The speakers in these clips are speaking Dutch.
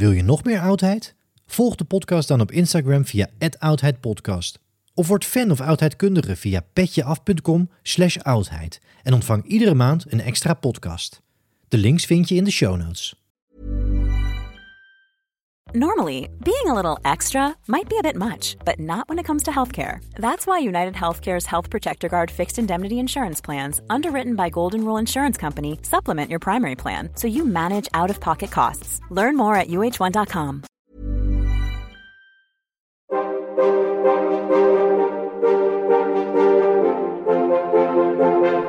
Wil je nog meer oudheid? Volg de podcast dan op Instagram via oudheidpodcast. Of word fan of oudheidkundige via petjeaf.com slash oudheid. En ontvang iedere maand een extra podcast. De links vind je in de show notes. Normally, being a little extra might be a bit much, but not when it comes to healthcare. That's why United Healthcare's Health Protector Guard fixed indemnity insurance plans, underwritten by Golden Rule Insurance Company, supplement your primary plan so you manage out of pocket costs. Learn more at uh1.com.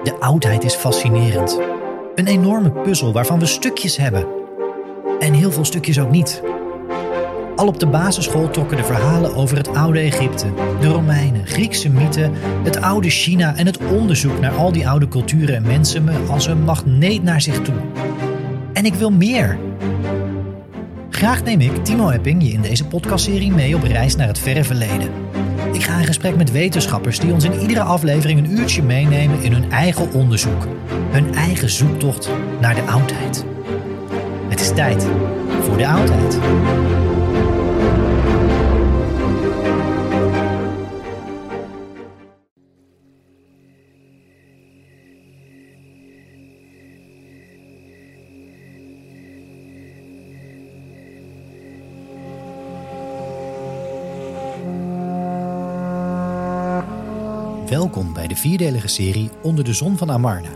De oudheid is fascinerend. Een enorme puzzel waarvan we stukjes hebben. En heel veel stukjes ook niet. Al op de basisschool trokken de verhalen over het oude Egypte, de Romeinen, Griekse mythen, het oude China en het onderzoek naar al die oude culturen en mensen me als een magneet naar zich toe. En ik wil meer. Graag neem ik, Timo Epping, je in deze podcastserie mee op reis naar het verre verleden. Ik ga in gesprek met wetenschappers die ons in iedere aflevering een uurtje meenemen in hun eigen onderzoek. Hun eigen zoektocht naar de oudheid. Het is tijd voor de oudheid. Vierdelige serie Onder de Zon van Amarna.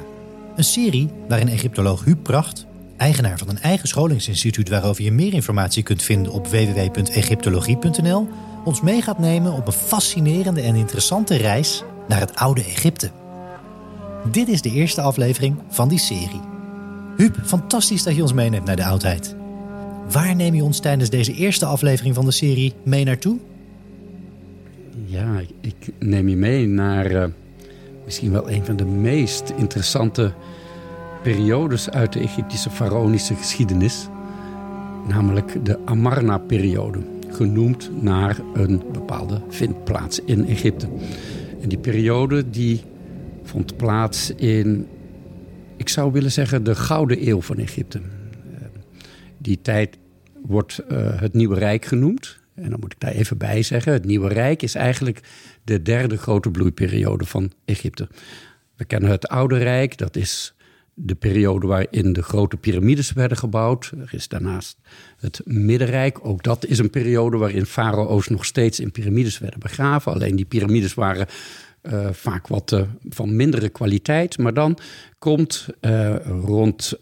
Een serie waarin Egyptoloog Huub Pracht, eigenaar van een eigen scholingsinstituut waarover je meer informatie kunt vinden op www.egyptologie.nl, ons mee gaat nemen op een fascinerende en interessante reis naar het oude Egypte. Dit is de eerste aflevering van die serie. Huub, fantastisch dat je ons meeneemt naar de oudheid. Waar neem je ons tijdens deze eerste aflevering van de serie mee naartoe? Ja, ik neem je mee naar uh, misschien wel een van de meest interessante periodes uit de Egyptische faraonische geschiedenis. Namelijk de Amarna-periode, genoemd naar een bepaalde vindplaats in Egypte. En die periode die vond plaats in, ik zou willen zeggen, de Gouden Eeuw van Egypte. Uh, die tijd wordt uh, het Nieuwe Rijk genoemd. En dan moet ik daar even bij zeggen: het Nieuwe Rijk is eigenlijk de derde grote bloeiperiode van Egypte. We kennen het Oude Rijk, dat is de periode waarin de grote piramides werden gebouwd. Er is daarnaast het Middenrijk. Ook dat is een periode waarin farao's nog steeds in piramides werden begraven. Alleen die piramides waren uh, vaak wat uh, van mindere kwaliteit. Maar dan komt uh, rond,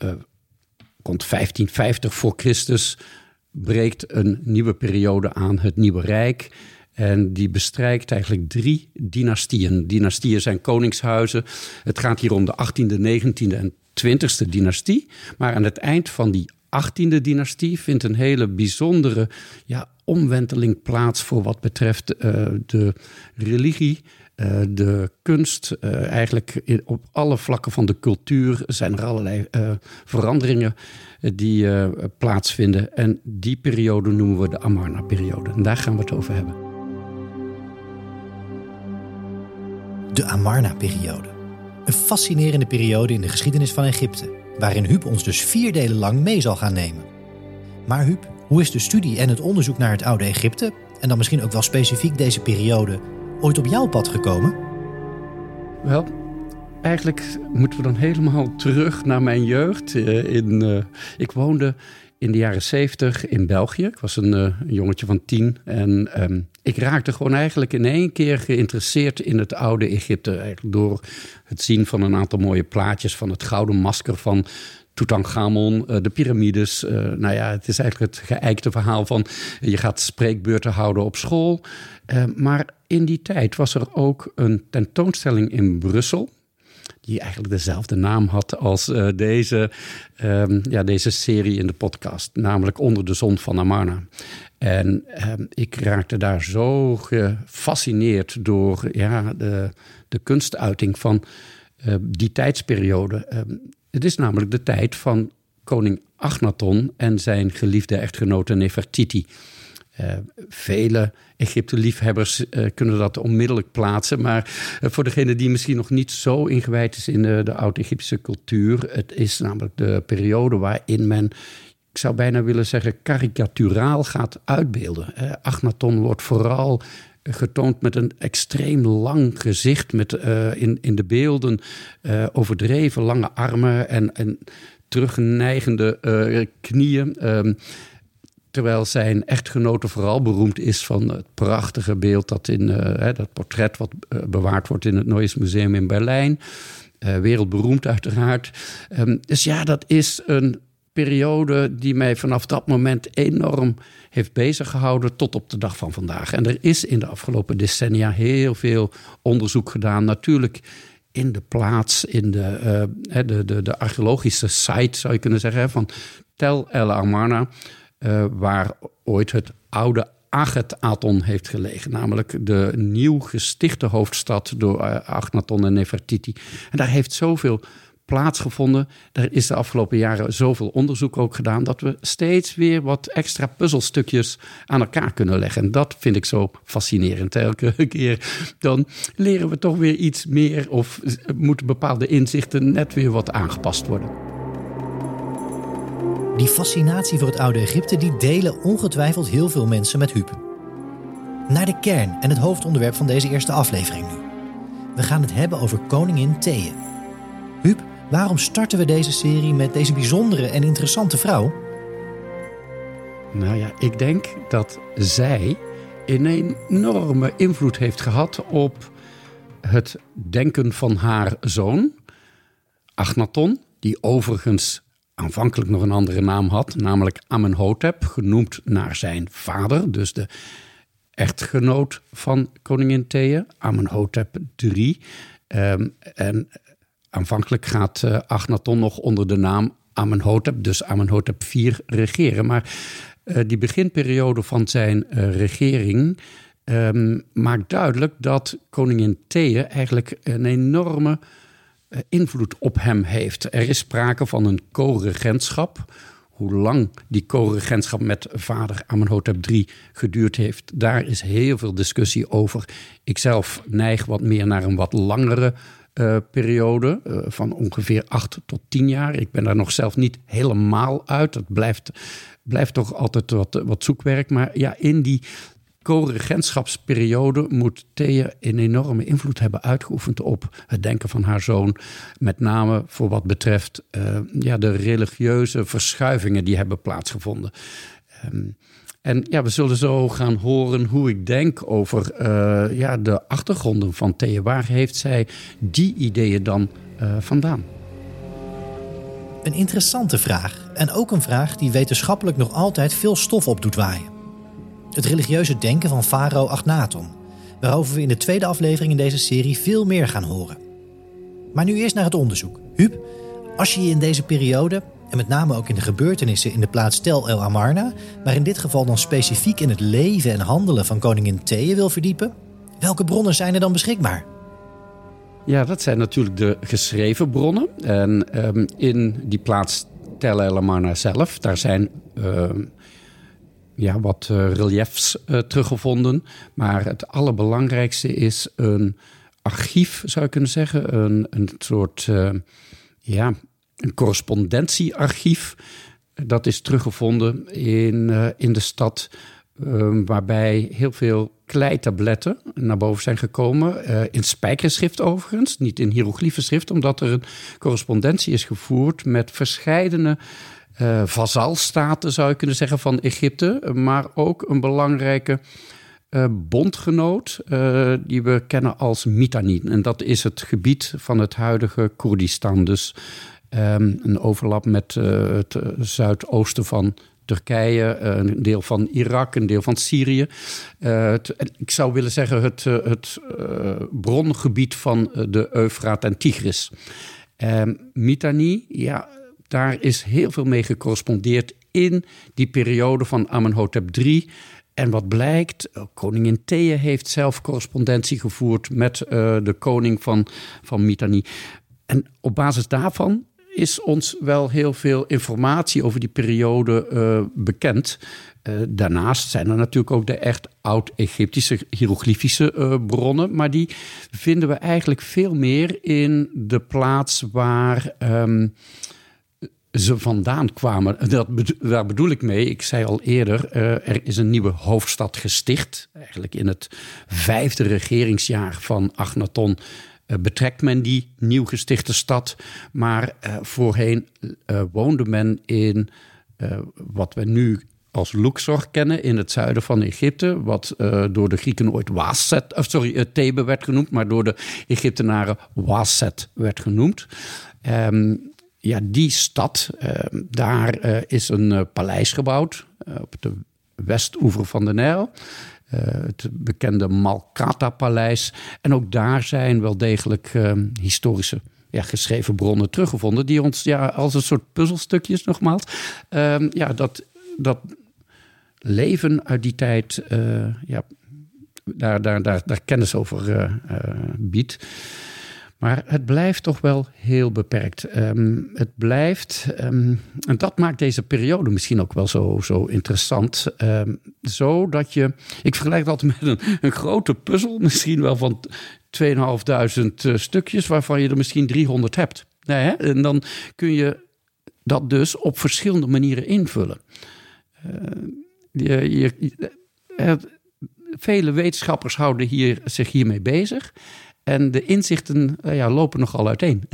rond 1550 voor Christus breekt een nieuwe periode aan, het Nieuwe Rijk. En die bestrijkt eigenlijk drie dynastieën. Dynastieën zijn koningshuizen. Het gaat hier om de 18e, 19e en 20e dynastie. Maar aan het eind van die 18e dynastie vindt een hele bijzondere ja, omwenteling plaats voor wat betreft uh, de religie. Uh, de kunst, uh, eigenlijk op alle vlakken van de cultuur zijn er allerlei veranderingen die plaatsvinden. En die periode noemen we de Amarna-periode. En daar gaan we het over hebben. De Amarna-periode. Een fascinerende periode in de geschiedenis van Egypte, waarin Huub ons dus vier delen lang mee zal gaan nemen. Maar Huub, hoe is de studie en het onderzoek naar het oude Egypte, en dan misschien ook wel specifiek deze periode, ooit op jouw pad gekomen? Wel, eigenlijk moeten we dan helemaal terug naar mijn jeugd. In, uh, ik woonde in de jaren zeventig in België. Ik was een, een, jongetje van tien. En um, ik raakte gewoon eigenlijk in één keer geïnteresseerd in het oude Egypte. Eigenlijk door het zien van een aantal mooie plaatjes van het gouden masker van Tutankhamon, de piramides. Nou ja, het is eigenlijk het geëikte verhaal van je gaat spreekbeurten houden op school. maar in die tijd was er ook een tentoonstelling in Brussel die eigenlijk dezelfde naam had als uh, deze, um, ja, deze serie in de podcast, namelijk Onder de Zon van Amarna. En um, ik raakte daar zo gefascineerd door ja, de, de kunstuiting van uh, die tijdsperiode. Um, het is namelijk de tijd van koning Agnaton en zijn geliefde echtgenote Nefertiti. Uh, vele Egypte-liefhebbers uh, kunnen dat onmiddellijk plaatsen. Maar uh, voor degene die misschien nog niet zo ingewijd is in de, de oud-Egyptische cultuur, het is namelijk de periode waarin men ik zou bijna willen zeggen, karikaturaal gaat uitbeelden. Agnaton wordt vooral getoond met een extreem lang gezicht, met in, in de beelden overdreven lange armen en, en terugneigende knieën. Um, terwijl zijn echtgenote vooral beroemd is van het prachtige beeld dat in dat portret wat bewaard wordt in het Neues Museum in Berlijn. wereldberoemd uiteraard. Um, dus ja, dat is een periode die mij vanaf dat moment enorm heeft bezig gehouden tot op de dag van vandaag. En er is in de afgelopen decennia heel veel onderzoek gedaan. Natuurlijk in de plaats, in de, de, de, de archeologische site zou je kunnen zeggen, van Tel El Amarna, uh, waar ooit het oude Aton heeft gelegen. Namelijk de nieuw gestichte hoofdstad door uh, Agnaton en Nefertiti. En daar heeft zoveel plaatsgevonden. Er is de afgelopen jaren zoveel onderzoek ook gedaan dat we steeds weer wat extra puzzelstukjes aan elkaar kunnen leggen. En dat vind ik zo fascinerend. Elke keer dan leren we toch weer iets meer of moeten bepaalde inzichten net weer wat aangepast worden. Die fascinatie voor het oude Egypte die delen ongetwijfeld heel veel mensen met Huub. Naar de kern en het hoofdonderwerp van deze eerste aflevering nu. We gaan het hebben over koningin Thea. Huub Waarom starten we deze serie met deze bijzondere en interessante vrouw? Nou ja, ik denk dat zij een enorme invloed heeft gehad op het denken van haar zoon, Agnaton, die overigens aanvankelijk nog een andere naam had, namelijk Amenhotep, genoemd naar zijn vader, dus de echtgenoot van koningin Thea, Amenhotep III. Um, en aanvankelijk gaat uh, Agnaton nog onder de naam Amenhotep, dus Amenhotep IV, regeren. Maar uh, die beginperiode van zijn uh, regering um, maakt duidelijk dat koningin Thea eigenlijk een enorme invloed op hem heeft. Er is sprake van een co-regentschap. Hoe lang die co-regentschap met vader Amenhotep III geduurd heeft, daar is heel veel discussie over. Ik zelf neig wat meer naar een wat langere uh, periode uh, van ongeveer acht tot tien jaar. Ik ben daar nog zelf niet helemaal uit. Het blijft, blijft toch altijd wat, wat zoekwerk. Maar ja, in die co-regentschapsperiode moet Thea een enorme invloed hebben uitgeoefend op het denken van haar zoon. Met name voor wat betreft uh, ja, de religieuze verschuivingen die hebben plaatsgevonden. Um, en ja, we zullen zo gaan horen hoe ik denk over uh, ja, de achtergronden van Thea. Waar heeft zij die ideeën dan uh, vandaan? Een interessante vraag. En ook een vraag die wetenschappelijk nog altijd veel stof op doet waaien. Het religieuze denken van farao Agnaton. Waarover we in de tweede aflevering in deze serie veel meer gaan horen. Maar nu eerst naar het onderzoek. Huub, als je je in deze periode en met name ook in de gebeurtenissen in de plaats Tel El Amarna, maar in dit geval dan specifiek in het leven en handelen van koningin Thea wil verdiepen, welke bronnen zijn er dan beschikbaar? Ja, dat zijn natuurlijk de geschreven bronnen. En um, in die plaats Tel El Amarna zelf, daar zijn uh, ja, wat uh, reliefs uh, teruggevonden. Maar het allerbelangrijkste is een archief, zou je kunnen zeggen. Een, een soort ja, een correspondentiearchief. Dat is teruggevonden in, in de stad, uh, waarbij heel veel kleitabletten naar boven zijn gekomen. In spijkerschrift overigens, niet in hieroglyphenschrift, omdat er een correspondentie is gevoerd met verscheidene uh, vazalstaten, zou je kunnen zeggen, van Egypte. Maar ook een belangrijke uh, bondgenoot uh, die we kennen als Mitanni. En dat is het gebied van het huidige Koerdistan. Dus Um, een overlap met uh, het zuidoosten van Turkije, uh, een deel van Irak, een deel van Syrië. Uh, ik zou willen zeggen het, het brongebied van de Eufraat en Tigris. Um, Mitanni, ja, daar is heel veel mee gecorrespondeerd in die periode van Amenhotep III. En wat blijkt, koningin Thea heeft zelf correspondentie gevoerd met de koning van, van Mitanni. En op basis daarvan is ons wel heel veel informatie over die periode uh, bekend. Daarnaast zijn er natuurlijk ook de echt oud-Egyptische hieroglyphische uh, bronnen. Maar die vinden we eigenlijk veel meer in de plaats waar um, ze vandaan kwamen. Dat, daar bedoel ik mee. Ik zei al eerder, uh, er is een nieuwe hoofdstad gesticht. Eigenlijk in het vijfde regeringsjaar van Agnaton uh, betrekt men die nieuw gestichte stad. Maar uh, voorheen woonde men in wat we nu als Luxor kennen in het zuiden van Egypte, wat door de Grieken ooit Waset, sorry, Thebe werd genoemd, maar door de Egyptenaren Waset werd genoemd. Um, ja, die stad, uh, daar is een paleis gebouwd op de westoever van de Nijl. het bekende Malkata-paleis. En ook daar zijn wel degelijk ehm, historische ja, geschreven bronnen teruggevonden. Die ons ja, als een soort puzzelstukjes nogmaals. Uh, ja, dat, dat leven uit die tijd, ja, daar, daar, daar, daar kennis over biedt. Maar het blijft toch wel heel beperkt. Um, het blijft, um, en dat maakt deze periode misschien ook wel zo, zo interessant. Um, zo dat je, ik vergelijk dat met een, een grote puzzel, misschien wel van 2500 stukjes, waarvan je er misschien 300 hebt. Nee, hè? En dan kun je dat dus op verschillende manieren invullen. Je, vele wetenschappers houden hier, zich hiermee bezig. En de inzichten uh, ja, lopen nogal uiteen.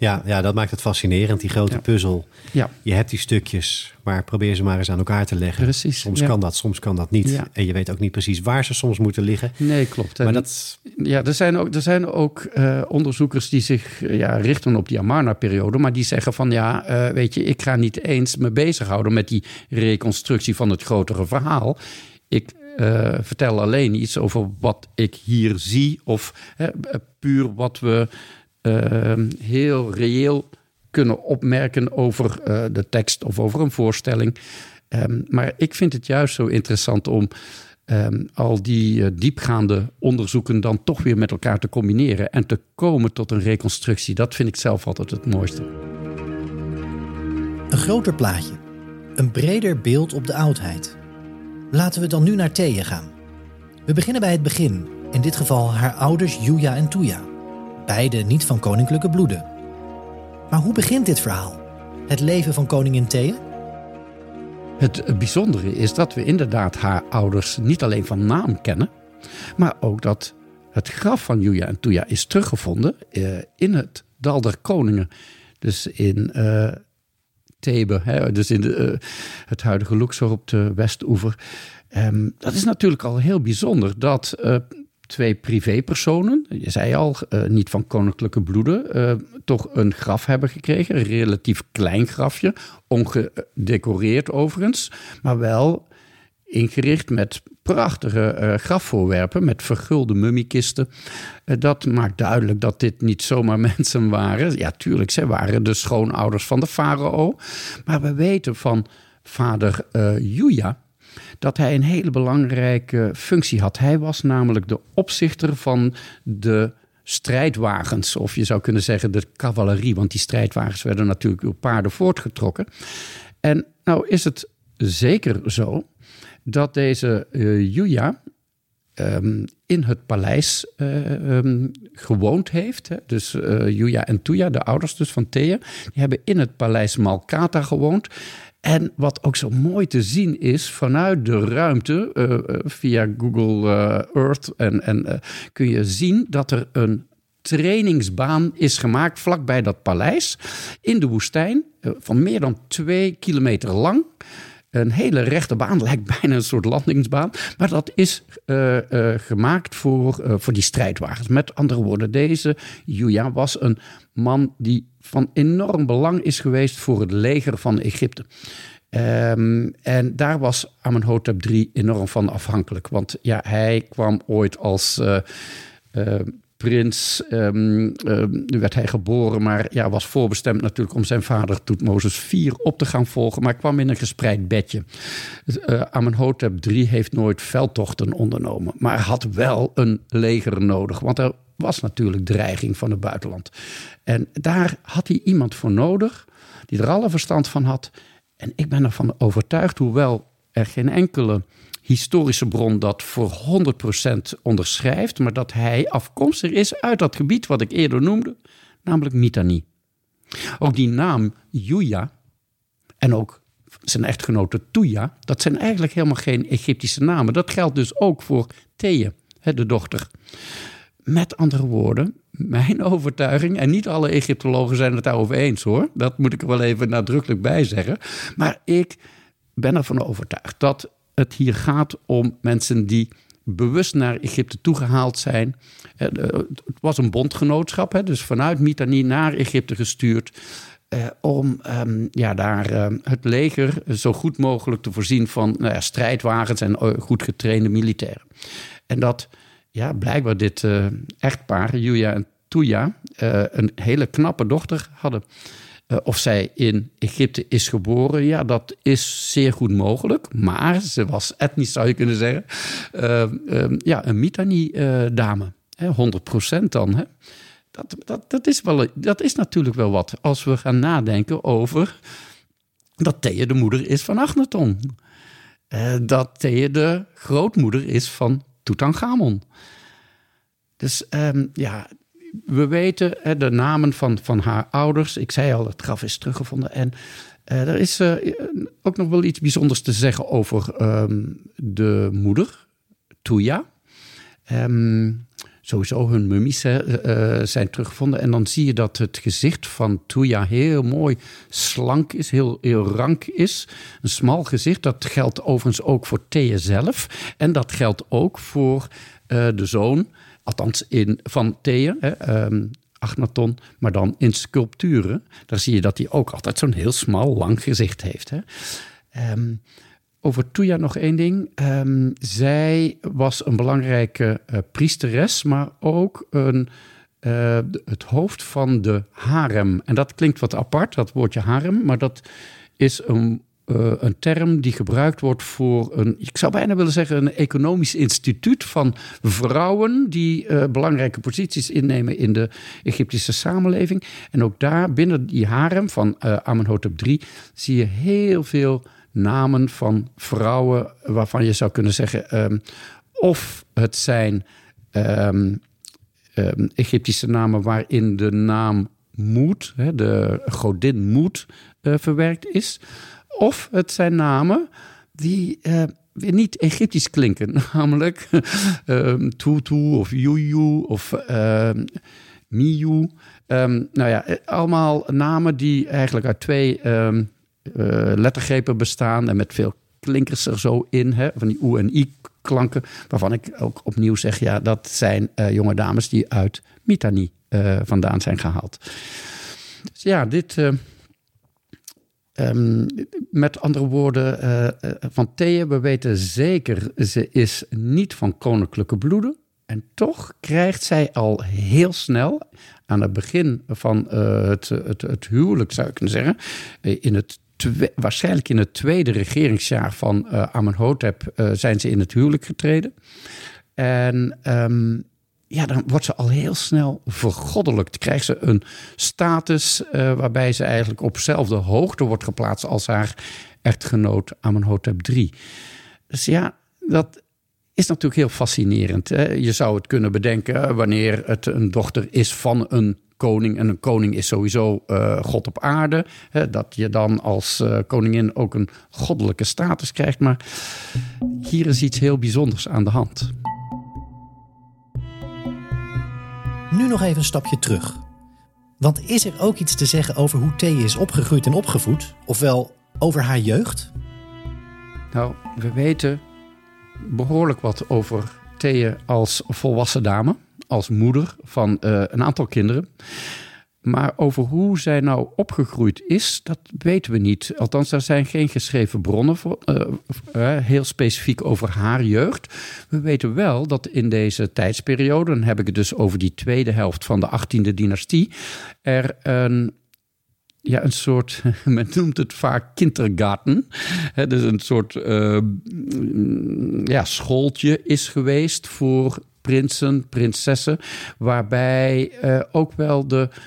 Ja, ja, dat maakt het fascinerend, die grote puzzel. Ja. Je hebt die stukjes, maar probeer ze maar eens aan elkaar te leggen. Precies. Soms kan dat, soms kan dat niet. En je weet ook niet precies waar ze soms moeten liggen. Nee, klopt. Maar dat... Ja, er zijn ook, er zijn ook uh, onderzoekers die zich ja, richten op die Amarna-periode, maar die zeggen van ja, uh, weet je, ik ga niet eens me bezighouden met die reconstructie van het grotere verhaal. Ik uh, vertel alleen iets over wat ik hier zie of puur wat we uh, heel reëel kunnen opmerken over uh, de tekst of over een voorstelling. Um, maar ik vind het juist zo interessant om um, al die diepgaande onderzoeken dan toch weer met elkaar te combineren en te komen tot een reconstructie. Dat vind ik zelf altijd het mooiste. Een groter plaatje, een breder beeld op de oudheid. Laten we dan nu naar Thea gaan. We beginnen bij het begin, in dit geval haar ouders Julia en Tuya beide niet van koninklijke bloeden. Maar hoe begint dit verhaal? Het leven van koningin Thea? Het bijzondere is dat we inderdaad haar ouders niet alleen van naam kennen, maar ook dat het graf van Julia en Tuya is teruggevonden uh, in het Dal der Koningen. Dus in uh, Thebe, hè, dus in de, uh, het huidige Luxor op de Westoever. Um, dat is natuurlijk al heel bijzonder dat twee privépersonen, je zei al, uh, niet van koninklijke bloeden, uh, toch een graf hebben gekregen. Een relatief klein grafje, ongedecoreerd overigens, maar wel ingericht met prachtige uh, grafvoorwerpen, met vergulde mummiekisten. dat maakt duidelijk dat dit niet zomaar mensen waren. Ja, tuurlijk, zij waren de schoonouders van de farao. Maar we weten van vader Juja dat hij een hele belangrijke functie had. Hij was namelijk de opzichter van de strijdwagens, of je zou kunnen zeggen de cavalerie, want die strijdwagens werden natuurlijk door paarden voortgetrokken. En nou is het zeker zo dat deze uh, Julia um, in het paleis uh, um, gewoond heeft. Hè. Dus uh, Julia en Tuya, de ouders dus van Thea, die hebben in het paleis Malkata gewoond. En wat ook zo mooi te zien is, vanuit de ruimte, via Google Earth, en, en kun je zien dat er een trainingsbaan is gemaakt vlakbij dat paleis in de woestijn van meer dan twee kilometer lang. Een hele rechte baan, lijkt bijna een soort landingsbaan. Maar dat is uh, uh, gemaakt voor, uh, voor die strijdwagens. Met andere woorden, deze Julia was een man die van enorm belang is geweest voor het leger van Egypte. Um, en daar was Amenhotep III enorm van afhankelijk. Want ja, hij kwam ooit als prins. Um, um, werd hij geboren, maar ja, was voorbestemd natuurlijk om zijn vader Toetmozes 4 op te gaan volgen. Maar kwam in een gespreid bedje. Uh, Amenhotep III heeft nooit veldtochten ondernomen, maar had wel een leger nodig. Want er was natuurlijk dreiging van het buitenland. En daar had hij iemand voor nodig die er alle verstand van had. En ik ben ervan overtuigd, hoewel er geen enkele historische bron dat voor 100% onderschrijft, maar dat hij afkomstig is uit dat gebied wat ik eerder noemde, namelijk Mitanni. Ook die naam Juja en ook zijn echtgenote Tuya, dat zijn eigenlijk helemaal geen Egyptische namen. Dat geldt dus ook voor Thea, de dochter. Met andere woorden, mijn overtuiging, en niet alle Egyptologen zijn het daarover eens hoor, dat moet ik er wel even nadrukkelijk bij zeggen. Maar ik ben ervan overtuigd dat het hier gaat om mensen die bewust naar Egypte toegehaald zijn. Eh, het was een bondgenootschap, dus vanuit Mitanni naar Egypte gestuurd. Eh, om um, ja, daar uh, het leger zo goed mogelijk te voorzien van nou ja, strijdwagens en goed getrainde militairen. En dat ja, blijkbaar dit echtpaar, Julia en Tuya, een hele knappe dochter hadden. Of zij in Egypte is geboren, ja, dat is zeer goed mogelijk. Maar ze was etnisch, zou je kunnen zeggen, ehm, ja, een Mitanni-dame. 100% dan. Hè? dat, dat, dat, is wel, dat is natuurlijk wel wat. Als we gaan nadenken over dat Thea de moeder is van Agneton. Uh, dat Thea de grootmoeder is van Tutankhamon. Dus um, ja, we weten hè, de namen van, van haar ouders. Ik zei al, het graf is teruggevonden. En uh, er is uh, ook nog wel iets bijzonders te zeggen over um, de moeder, Tuya. Um, sowieso hun mummies uh, zijn teruggevonden. En dan zie je dat het gezicht van Tuya heel mooi slank is, heel, rank is. Een smal gezicht. Dat geldt overigens ook voor Thea zelf. En dat geldt ook voor de zoon, althans in, van Thea. Um, Agnaton, maar dan in sculpturen. Daar zie je dat hij ook altijd zo'n heel smal, lang gezicht heeft. Hè? Um, over Tuya nog één ding. Um, zij was een belangrijke uh, priesteres, maar ook een, uh, het hoofd van de harem. En dat klinkt wat apart, dat woordje harem, maar dat is een, uh, een term die gebruikt wordt voor een, ik zou bijna willen zeggen, een economisch instituut van vrouwen die belangrijke posities innemen in de Egyptische samenleving. En ook daar binnen die harem van Amenhotep III zie je heel veel namen van vrouwen waarvan je zou kunnen zeggen, um, of het zijn um, um, Egyptische namen waarin de naam Moed, de godin Moed, verwerkt is, of het zijn namen die weer niet Egyptisch klinken, namelijk Tutu of Yuyu of Miyu. nou ja, allemaal namen die eigenlijk uit twee uh, lettergrepen bestaan en met veel klinkers er zo in, hè, van die oe en i klanken, waarvan ik ook opnieuw zeg, ja, dat zijn jonge dames die uit Mitanni vandaan zijn gehaald. Dus ja, dit. Um, met andere woorden, van Thea, we weten zeker, ze is niet van koninklijke bloeden. En toch krijgt zij al heel snel, aan het begin van het, het, het, huwelijk zou ik kunnen zeggen, in het waarschijnlijk in het tweede regeringsjaar van uh, Amenhotep zijn ze in het huwelijk getreden. En um, ja, dan wordt ze al heel snel vergoddelijkt. Krijgt ze een status uh, waarbij ze eigenlijk op dezelfde hoogte wordt geplaatst als haar echtgenoot Amenhotep III. Dus ja, dat is natuurlijk heel fascinerend. Hè? Je zou het kunnen bedenken wanneer het een dochter is van een koning. En een koning is sowieso uh, God op aarde. Hè, dat je dan als koningin ook een goddelijke status krijgt. Maar hier is iets heel bijzonders aan de hand. Nu nog even een stapje terug. Want is er ook iets te zeggen over hoe Thea is opgegroeid en opgevoed? Ofwel over haar jeugd? Nou, we weten behoorlijk wat over Thea als volwassen dame als moeder van uh, een aantal kinderen. Maar over hoe zij nou opgegroeid is, dat weten we niet. Althans, daar zijn geen geschreven bronnen voor, uh, uh, heel specifiek over haar jeugd. We weten wel dat in deze tijdsperiode, dan heb ik het dus over die tweede helft van de 18e dynastie, er een ja, een soort, men noemt het vaak kindergarten. Hè, dus een soort uh, ja, schooltje is geweest voor prinsen, prinsessen, waarbij ook wel de eh,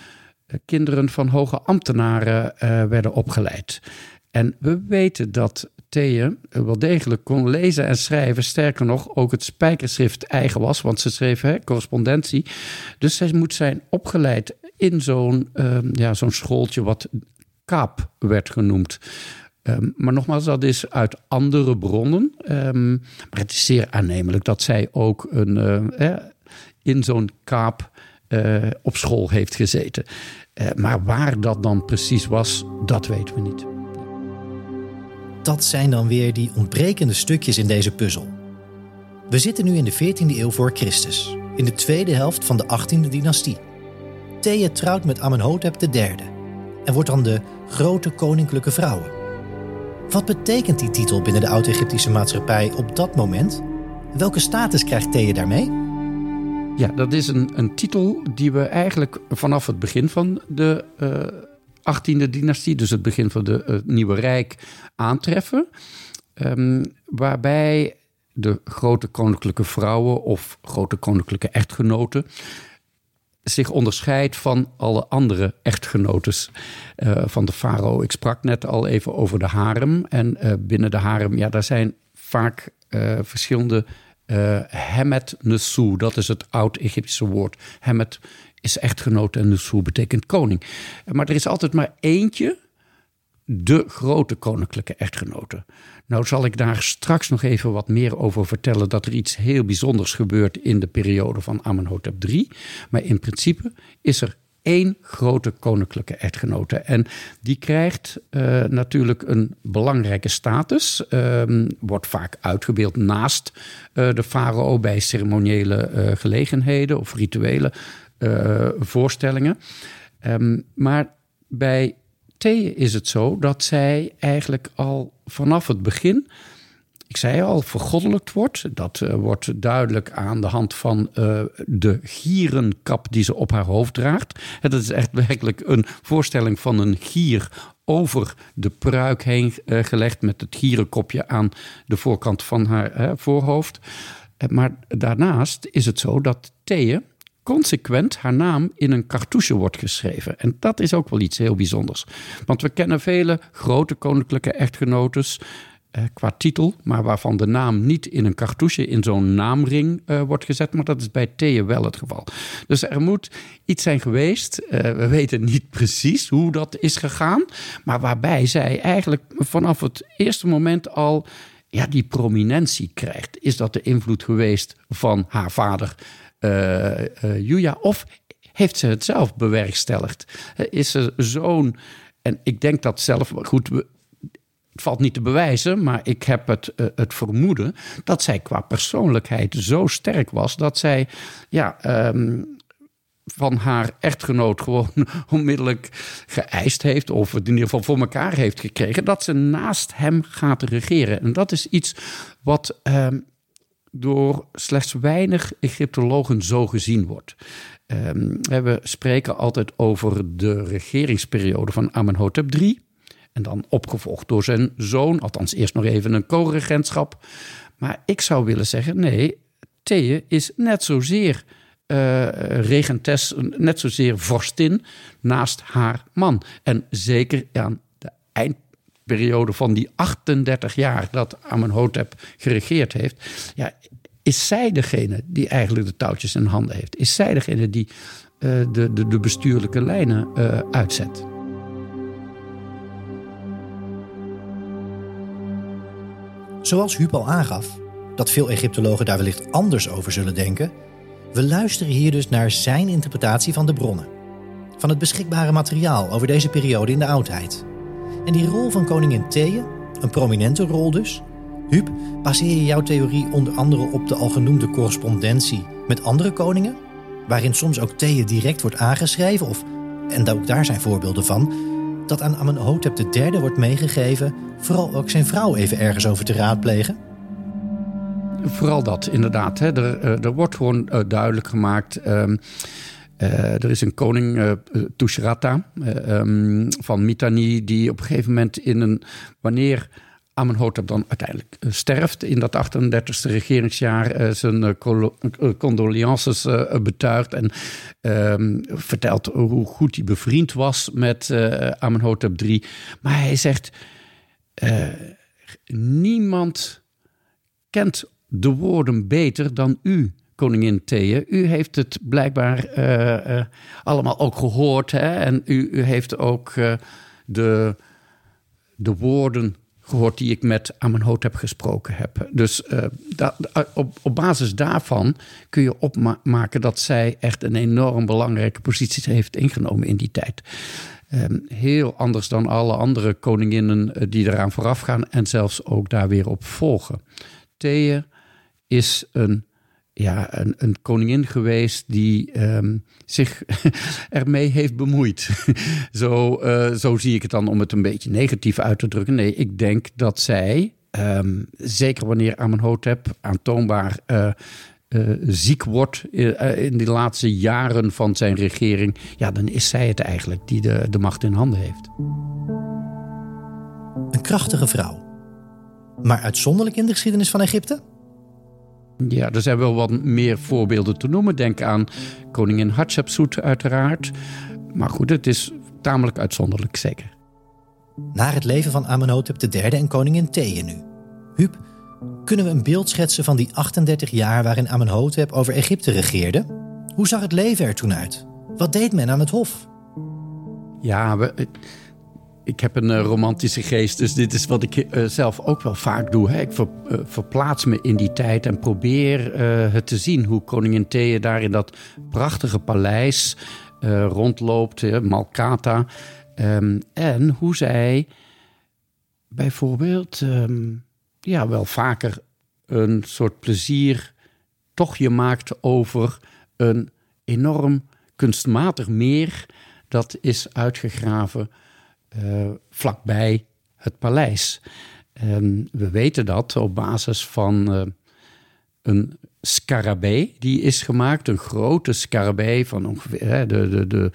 kinderen van hoge ambtenaren uh, werden opgeleid. En we weten dat Thea wel degelijk kon lezen en schrijven. Sterker nog, ook het spijkerschrift eigen was, want ze schreef hè, correspondentie. Dus zij moet zijn opgeleid in zo'n ehm, ja, zo'n schooltje wat Kaap werd genoemd. Ehm, maar nogmaals, dat is uit andere bronnen. Ehm, maar het is zeer aannemelijk dat zij ook een, eh, in zo'n kaap eh, op school heeft gezeten. Eh, maar waar dat dan precies was, dat weten we niet. Dat zijn dan weer die ontbrekende stukjes in deze puzzel. We zitten nu in de 14e eeuw voor Christus, in de tweede helft van de 18e dynastie. Thea trouwt met Amenhotep III en wordt dan de grote koninklijke vrouwen. Wat betekent die titel binnen de Oud-Egyptische maatschappij op dat moment? Welke status krijgt Thea daarmee? Ja, dat is een, een titel die we eigenlijk vanaf het begin van de uh, eh, 18e dynastie, dus het begin van het uh, Nieuwe Rijk, aantreffen. Um, waarbij de grote koninklijke vrouwen of grote koninklijke echtgenoten zich onderscheidt van alle andere echtgenotes uh, van de farao. Ik sprak net al even over de harem. En uh, binnen de harem, ja, daar zijn vaak verschillende Hemet Nesu. Dat is het oud-Egyptische woord. Hemet is echtgenoot en Nesu betekent koning. Maar er is altijd maar eentje de grote koninklijke echtgenoten. Nou zal ik daar straks nog even wat meer over vertellen dat er iets heel bijzonders gebeurt in de periode van Amenhotep III. Maar in principe is er één grote koninklijke echtgenote. En die krijgt uh, natuurlijk een belangrijke status. Uh, wordt vaak uitgebeeld naast uh, de farao bij ceremoniële uh, gelegenheden of rituele voorstellingen. Um, maar bij is het zo dat zij eigenlijk al vanaf het begin, ik zei al, vergoddelijkt wordt. Dat uh, wordt duidelijk aan de hand van uh, de gierenkap die ze op haar hoofd draagt. Het is echt werkelijk een voorstelling van een gier over de pruik heen uh, gelegd met het gierenkopje aan de voorkant van haar voorhoofd. Maar daarnaast is het zo dat Thea consequent haar naam in een cartouche wordt geschreven. En dat is ook wel iets heel bijzonders. Want we kennen vele grote koninklijke echtgenotes eh, qua titel, maar waarvan de naam niet in een cartouche, in zo'n naamring eh, wordt gezet. Maar dat is bij Thea wel het geval. Dus er moet iets zijn geweest. Uh, we weten niet precies hoe dat is gegaan. Maar waarbij zij eigenlijk vanaf het eerste moment al ja, die prominentie krijgt. Is dat de invloed geweest van haar vader Julia? Of heeft ze het zelf bewerkstelligd? is ze zo'n. En ik denk dat zelf. Goed, het valt niet te bewijzen, maar ik heb het, het vermoeden dat zij qua persoonlijkheid zo sterk was dat zij ja, ehm, van haar echtgenoot gewoon onmiddellijk geëist heeft, of het in ieder geval voor elkaar heeft gekregen, dat ze naast hem gaat regeren. En dat is iets wat ehm, door slechts weinig Egyptologen zo gezien wordt. Um, we spreken altijd over de regeringsperiode van Amenhotep III. En dan opgevolgd door zijn zoon, althans eerst nog even een co-regentschap. Maar ik zou willen zeggen, nee, Thea is net zozeer uh, regentes, net zozeer vorstin naast haar man. En zeker aan de eind periode van die 38 jaar dat Amenhotep geregeerd heeft, ja, is zij degene die eigenlijk de touwtjes in handen heeft. Is zij degene die uh, de, de, de, bestuurlijke lijnen uh, uitzet. Zoals Huub al aangaf, dat veel Egyptologen daar wellicht anders over zullen denken, we luisteren hier dus naar zijn interpretatie van de bronnen. Van het beschikbare materiaal over deze periode in de oudheid. En die rol van koningin Thea, een prominente rol dus. Huub, baseer je jouw theorie onder andere op de al genoemde correspondentie met andere koningen? Waarin soms ook Thea direct wordt aangeschreven of, en ook daar zijn voorbeelden van, dat aan Amenhotep III wordt meegegeven vooral ook zijn vrouw even ergens over te raadplegen? Vooral dat, inderdaad. Hè. Er, eh, er wordt gewoon uh, duidelijk gemaakt. Uh, uh, er is een koning, uh, Tushratta, um, van Mitanni, die op een gegeven moment in een. wanneer Amenhotep dan uiteindelijk sterft in dat 38e regeringsjaar, zijn condolences betuigt en ehm, vertelt hoe goed hij bevriend was met Amenhotep III. Maar hij zegt: niemand kent de woorden beter dan u, koningin Thea. U heeft het blijkbaar allemaal ook gehoord. Hè? En u, u heeft ook de, de woorden gehoord die ik met Amenhotep gesproken heb. Dus uh, op, basis daarvan kun je opmaken dat zij echt een enorm belangrijke positie heeft ingenomen in die tijd. Um, heel anders dan alle andere koninginnen eh, die eraan vooraf gaan en zelfs ook daar weer op volgen. Thea is een ja, een, koningin geweest die um, zich ermee heeft bemoeid. zo, uh, zo zie ik het dan om het een beetje negatief uit te drukken. Nee, ik denk dat zij, um, zeker wanneer Amenhotep aantoonbaar uh, uh, ziek wordt in de laatste jaren van zijn regering, ja, dan is zij het eigenlijk die de macht in handen heeft. Een krachtige vrouw, maar uitzonderlijk in de geschiedenis van Egypte? Ja, er zijn wel wat meer voorbeelden te noemen. Denk aan koningin Hatshepsut uiteraard. Maar goed, het is tamelijk uitzonderlijk zeker. Naar het leven van Amenhotep III en koningin Thea nu. Huub, kunnen we een beeld schetsen van die 38 jaar waarin Amenhotep over Egypte regeerde? Hoe zag het leven er toen uit? Wat deed men aan het hof? Ja, we, ik heb een eh, romantische geest, dus dit is wat ik eh, zelf ook wel vaak doe. Hè. Ik uh, verplaats me in die tijd en probeer het te zien hoe koningin Thea daar in dat prachtige paleis rondloopt, Malkata. Um, en hoe zij bijvoorbeeld um, ja, wel vaker een soort plezier tochtje maakt over een enorm kunstmatig meer dat is uitgegraven vlakbij het paleis. En we weten dat op basis van uh, een scarabee die is gemaakt. Een grote scarabee van ongeveer de, de, de,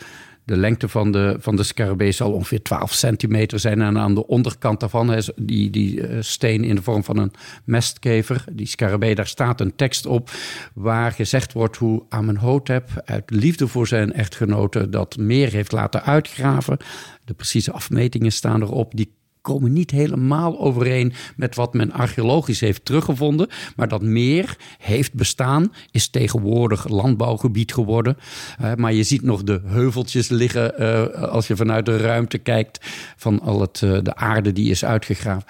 de lengte van de, van de scarabee zal ongeveer 12 centimeter zijn. En aan de onderkant daarvan, is die, die uh, steen in de vorm van een mestkever, die scarabee, daar staat een tekst op waar gezegd wordt hoe Amenhotep uit liefde voor zijn echtgenote dat meer heeft laten uitgraven. De precieze afmetingen staan erop. Die komen niet helemaal overeen met wat men archeologisch heeft teruggevonden. Maar dat meer heeft bestaan, is tegenwoordig landbouwgebied geworden. Uh, maar je ziet nog de heuveltjes liggen uh, als je vanuit de ruimte kijkt van al het, uh, de aarde die is uitgegraven.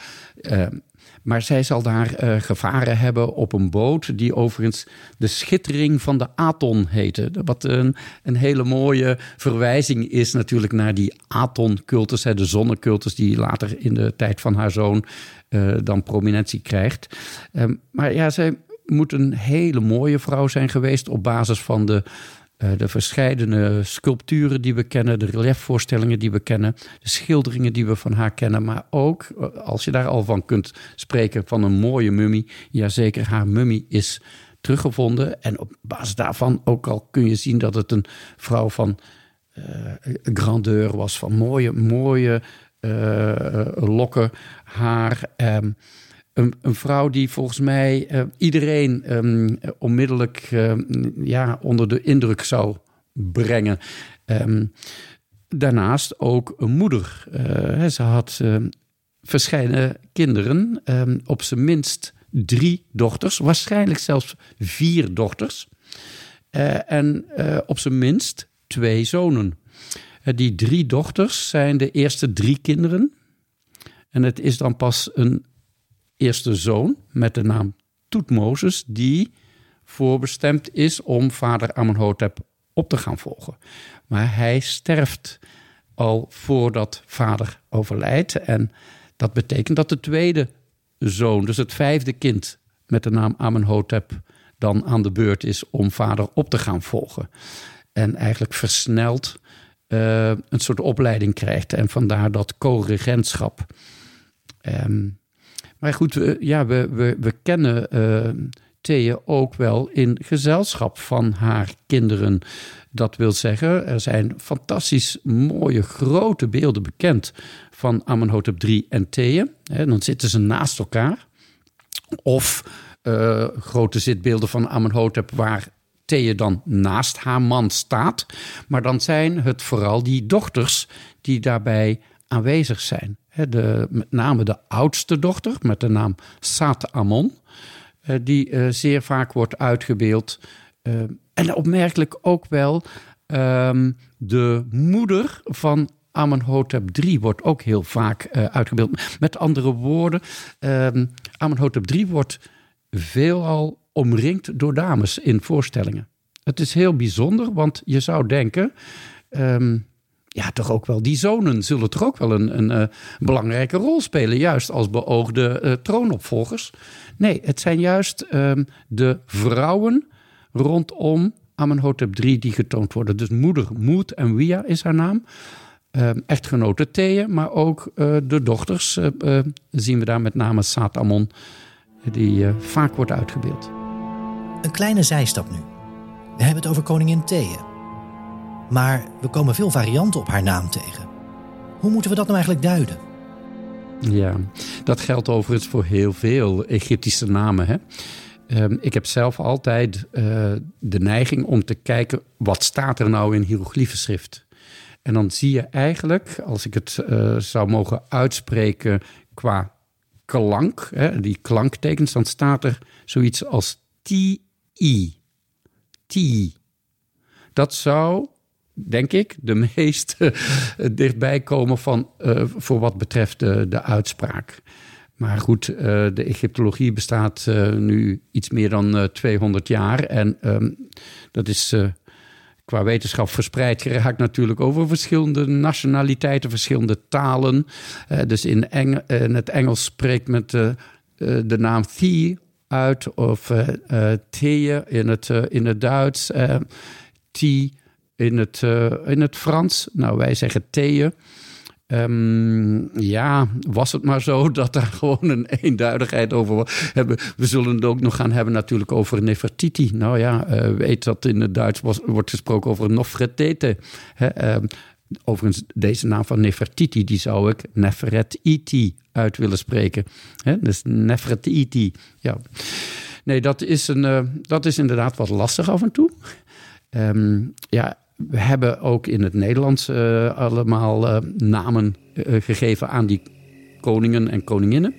Maar zij zal daar uh, gevaren hebben op een boot die overigens de schittering van de Aton heette. Wat een, een hele mooie verwijzing is natuurlijk naar die Aton-cultus, de zonnecultus die later in de tijd van haar zoon uh, dan prominentie krijgt. Um, maar ja, zij moet een hele mooie vrouw zijn geweest op basis van de de verschillende sculpturen die we kennen, de reliefvoorstellingen die we kennen, de schilderingen die we van haar kennen, maar ook, uh, als je daar al van kunt spreken, van een mooie mummie. Jazeker, haar mummie is teruggevonden. En op basis daarvan ook al kun je zien dat het een vrouw van uh, grandeur was, van mooie, mooie lokken, haar. Um, een, vrouw die volgens mij uh, iedereen um, onmiddellijk uh, ja, onder de indruk zou brengen. Um, daarnaast ook een moeder. Uh, ze had verschillende kinderen, op zijn minst drie dochters, waarschijnlijk zelfs vier dochters. en op zijn minst twee zonen. die drie dochters zijn de eerste drie kinderen. En het is dan pas een eerste zoon met de naam Toetmozes, die voorbestemd is om vader Amenhotep op te gaan volgen. Maar hij sterft al voordat vader overlijdt. En dat betekent dat de tweede zoon, dus het vijfde kind met de naam Amenhotep, dan aan de beurt is om vader op te gaan volgen. En eigenlijk versneld uh, een soort opleiding krijgt. En vandaar dat co-regentschap. Um, maar goed, we, ja, we, we, we kennen uh, Thea ook wel in gezelschap van haar kinderen. Dat wil zeggen, er zijn fantastisch mooie grote beelden bekend van Amenhotep III en Thea. dan zitten ze naast elkaar. Of uh, grote zitbeelden van Amenhotep waar Thea dan naast haar man staat. Maar dan zijn het vooral die dochters die daarbij aanwezig zijn de, met name de oudste dochter met de naam Saat Amon. die zeer vaak wordt uitgebeeld. en opmerkelijk ook wel ehm, de moeder van Amenhotep III wordt ook heel vaak uitgebeeld. Met andere woorden, um, Amenhotep III wordt veelal omringd door dames in voorstellingen. Het is heel bijzonder, want je zou denken. Ehm, ja, toch ook wel die zonen zullen toch ook wel een, een, eh, belangrijke rol spelen, juist als beoogde uh, troonopvolgers. Nee, het zijn juist ehm, de vrouwen rondom Amenhotep III die getoond worden. Dus moeder Moed en Wia is haar naam. Um, echtgenote Thea, maar ook uh, de dochters zien we daar met name Satamon, die vaak wordt uitgebeeld. Een kleine zijstap nu. We hebben het over koningin Thea. Maar we komen veel varianten op haar naam tegen. Hoe moeten we dat nou eigenlijk duiden? Ja, dat geldt overigens voor heel veel Egyptische namen. Hè? Ehm, ik heb zelf altijd uh, de neiging om te kijken wat staat er nou in hieroglyphenschrift. En dan zie je eigenlijk, als ik het uh, zou mogen uitspreken qua klank, hè, die klanktekens, dan staat er zoiets als T-I. T. Dat zou, denk ik, de meest uh, dichtbij komen van uh, voor wat betreft de, de uitspraak. Maar goed, de Egyptologie bestaat nu iets meer dan 200 jaar. En um, dat is qua wetenschap verspreid geraakt natuurlijk over verschillende nationaliteiten, verschillende talen. dus in, in, het Engels spreekt met de naam Thee uit of thee in het, in het Duits, tea in het, in het Frans. Nou, wij zeggen thee. Um, ja, was het maar zo dat daar gewoon een eenduidigheid over was. We zullen het ook nog gaan hebben natuurlijk over Nefertiti. Nou ja, uh, weet dat in het Duits wordt gesproken over Nofretete. Um, Overigens, deze naam van Nefertiti, die zou ik Nefertiti uit willen spreken. Dus Nefertiti, ja. Nee, dat is, een, uh, dat is inderdaad wat lastig af en toe. Um, ja, we hebben ook in het Nederlands uh, allemaal uh, namen gegeven aan die koningen en koninginnen.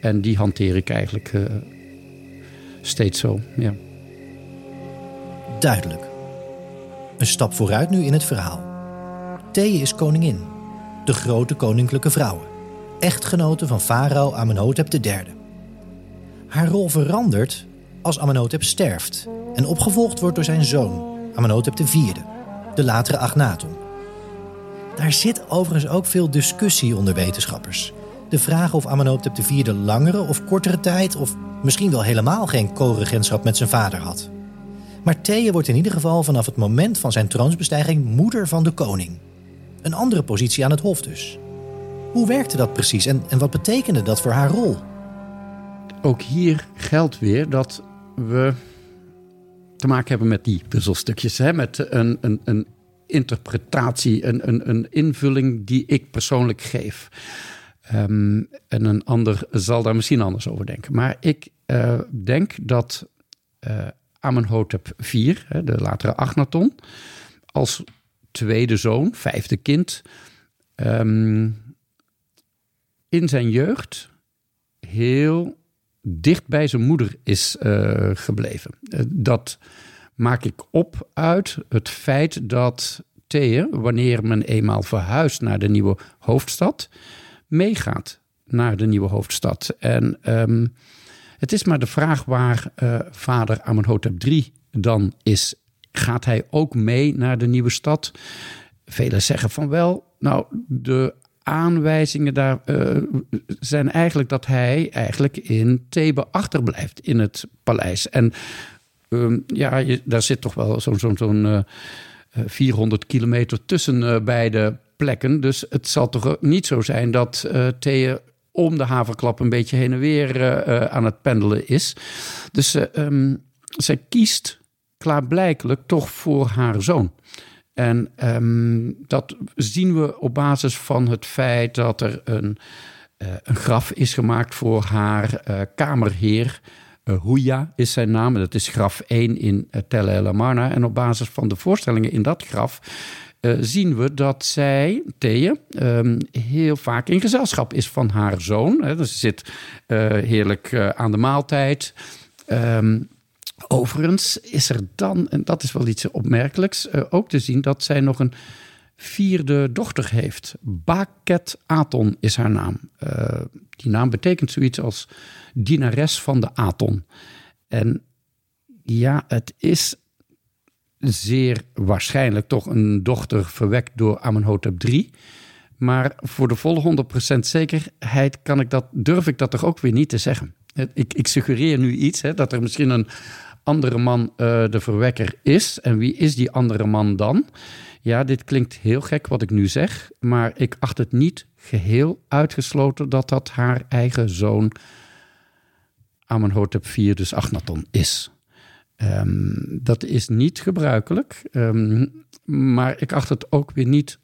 En die hanteer ik eigenlijk steeds zo, ja. Duidelijk. Een stap vooruit nu in het verhaal. Thee is koningin, de grote koninklijke vrouwen, echtgenote van farao Amenhotep III. Haar rol verandert als Amenhotep sterft en opgevolgd wordt door zijn zoon Amenhotep IV, de latere Agnaton. Daar zit overigens ook veel discussie onder wetenschappers. De vraag of Amenhotep IV langere of kortere tijd, of misschien wel helemaal geen co-regentschap met zijn vader had. Maar Thea wordt in ieder geval vanaf het moment van zijn troonsbestijging moeder van de koning. Een andere positie aan het hof dus. Hoe werkte dat precies en, en wat betekende dat voor haar rol? Ook hier geldt weer dat we te maken hebben met die puzzelstukjes. Hè? Met een, een, een interpretatie, een, een, een invulling die ik persoonlijk geef. Um, en een ander zal daar misschien anders over denken. Maar ik uh, denk dat uh, Amenhotep IV, de latere Agnaton, als tweede zoon, vijfde kind, um, in zijn jeugd heel dicht bij zijn moeder is uh, gebleven. Uh, dat maak ik op uit het feit dat Thea, wanneer men eenmaal verhuist naar de nieuwe hoofdstad, meegaat naar de nieuwe hoofdstad. En um, het is maar de vraag waar uh, vader Amenhotep III dan is gaat hij ook mee naar de nieuwe stad? Velen zeggen van wel, nou, de aanwijzingen daar uh, zijn eigenlijk dat hij eigenlijk in Thebe achterblijft in het paleis. En uh, ja, daar zit toch wel zo'n zo'n zo'n uh, 400 kilometer tussen beide plekken. Dus het zal toch niet zo zijn dat uh, Thea om de haverklap een beetje heen en weer aan het pendelen is. Dus um, zij kiest klaarblijkelijk toch voor haar zoon. En um, dat zien we op basis van het feit dat er een, uh, een graf is gemaakt voor haar uh, kamerheer. Uh, Huya is zijn naam, dat is graf 1 in Tel El Amarna. En op basis van de voorstellingen in dat graf zien we dat zij, Thea, um, heel vaak in gezelschap is van haar zoon. Hè. Ze zit heerlijk aan de maaltijd. Ehm, overigens is er dan, en dat is wel iets opmerkelijks, uh, ook te zien dat zij nog een vierde dochter heeft. Baket Aton is haar naam. Uh, die naam betekent zoiets als dienares van de Aton. En ja, het is zeer waarschijnlijk toch een dochter verwekt door Amenhotep III. Maar voor de volle 100% zekerheid kan ik dat, durf ik dat toch ook weer niet te zeggen. Ik, ik suggereer nu iets, hè, dat er misschien een andere man uh, de verwekker is. En wie is die andere man dan? Ja, dit klinkt heel gek wat ik nu zeg, maar ik acht het niet geheel uitgesloten dat dat haar eigen zoon Amenhotep IV, dus Achnaton, is. Um, dat is niet gebruikelijk, um, maar ik acht het ook weer niet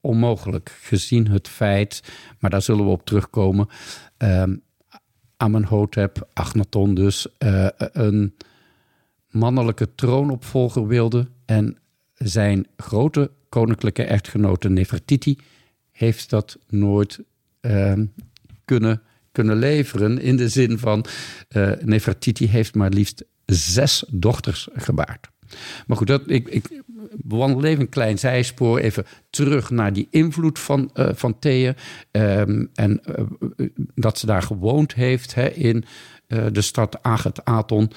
onmogelijk, gezien het feit, maar daar zullen we op terugkomen, um, Amenhotep, Achnaton dus, uh, een mannelijke troonopvolger wilde en zijn grote koninklijke echtgenote Nefertiti heeft dat nooit kunnen kunnen leveren. In de zin van uh, Nefertiti heeft maar liefst zes dochters gebaard. Maar goed, dat, ik, ik bewandel even een klein zijspoor. Even terug naar die invloed van, uh, van Thea. Um, en uh, dat ze daar gewoond heeft hè, in de stad Agat-Aton.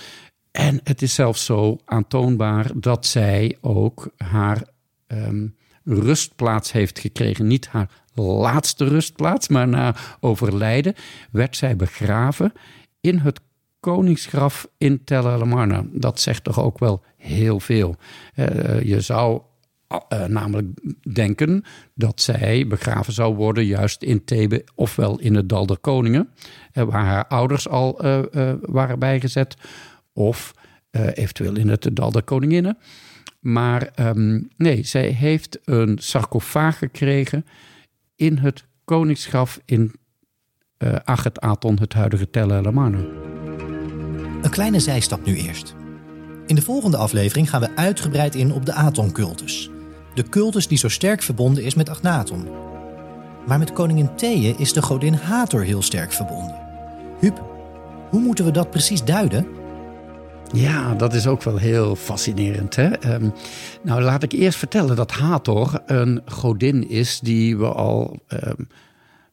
En het is zelfs zo aantoonbaar dat zij ook haar um, rustplaats heeft gekregen. Niet haar laatste rustplaats, maar na overlijden werd zij begraven in het koningsgraf in Tel El Amarna. Dat zegt toch ook wel heel veel. Uh, je zou uh, namelijk denken dat zij begraven zou worden juist in Thebe ofwel in het Dal der Koningen, uh, waar haar ouders al waren bijgezet, of eventueel in het Dal der Koninginnen. Maar um, nee, zij heeft een sarcofaag gekregen in het koningsgraf in uh, Achet Aton, het huidige Tel El Amarna. Een kleine zijstap nu eerst. In de volgende aflevering gaan we uitgebreid in op de Aton-cultus. De cultus die zo sterk verbonden is met Agnaton. Maar met koningin Thea is de godin Hathor heel sterk verbonden. Huub, hoe moeten we dat precies duiden? Ja, dat is ook wel heel fascinerend. Hè? Um, nou, laat ik eerst vertellen dat Hathor een godin is die we al um,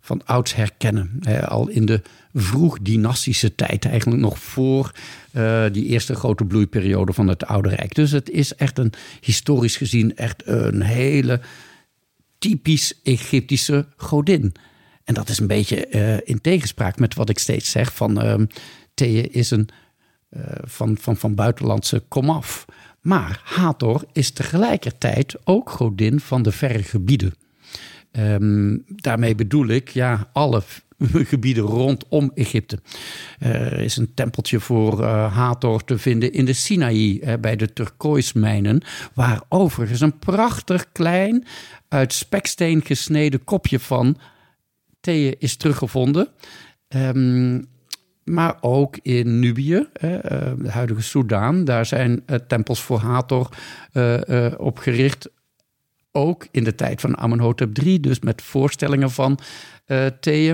van ouds herkennen. Hè? Al in de vroeg-dynastische tijd, eigenlijk nog voor uh, die eerste grote bloeiperiode van het Oude Rijk. Dus het is echt een, historisch gezien, echt een hele typisch Egyptische godin. En dat is een beetje uh, in tegenspraak met wat ik steeds zeg: van um, Thea is een van, van, van buitenlandse komaf. Maar Hathor is tegelijkertijd ook godin van de verre gebieden. Um, daarmee bedoel ik ja, alle gebieden rondom Egypte. Er is een tempeltje voor uh, Hathor te vinden in de Sinaï, bij de turkooismijnen, waar overigens een prachtig klein, uit speksteen gesneden kopje van Thea is teruggevonden. Um, maar ook in Nubië, eh, de huidige Soudaan. Daar zijn eh, tempels voor Hathor uh, opgericht. Ook in de tijd van Amenhotep III, dus met voorstellingen van uh.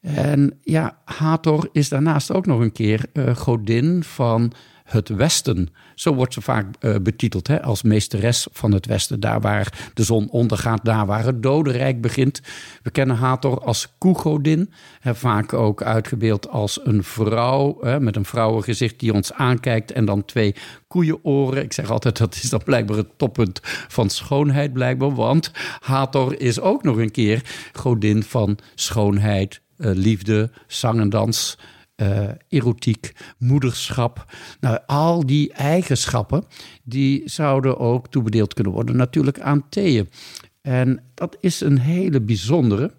En ja, Hathor is daarnaast ook nog een keer godin van het Westen. Zo wordt ze vaak uh, betiteld hè, als meesteres van het Westen. Daar waar de zon ondergaat, daar waar het dodenrijk begint. We kennen Hathor als koegodin. Hè, vaak ook uitgebeeld als een vrouw hè, met een vrouwengezicht die ons aankijkt. En dan twee koeienoren. Ik zeg altijd dat is dan blijkbaar het toppunt van schoonheid blijkbaar. Want Hathor is ook nog een keer godin van schoonheid, uh, liefde, zang en dans uh, erotiek, moederschap. Nou, al die eigenschappen, die zouden ook toebedeeld kunnen worden natuurlijk aan Thea. En dat is een hele bijzondere,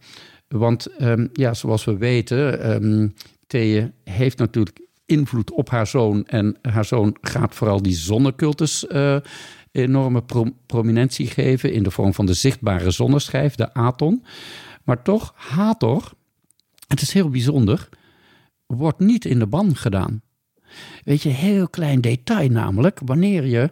want um, ja, zoals we weten, um, heeft natuurlijk invloed op haar zoon. En haar zoon gaat vooral die zonnecultus uh, enorme pro prominentie geven in de vorm van de zichtbare zonneschijf, de Aton. Maar toch, Hathor, het is heel bijzonder wordt niet in de ban gedaan. Weet je, heel klein detail namelijk, wanneer je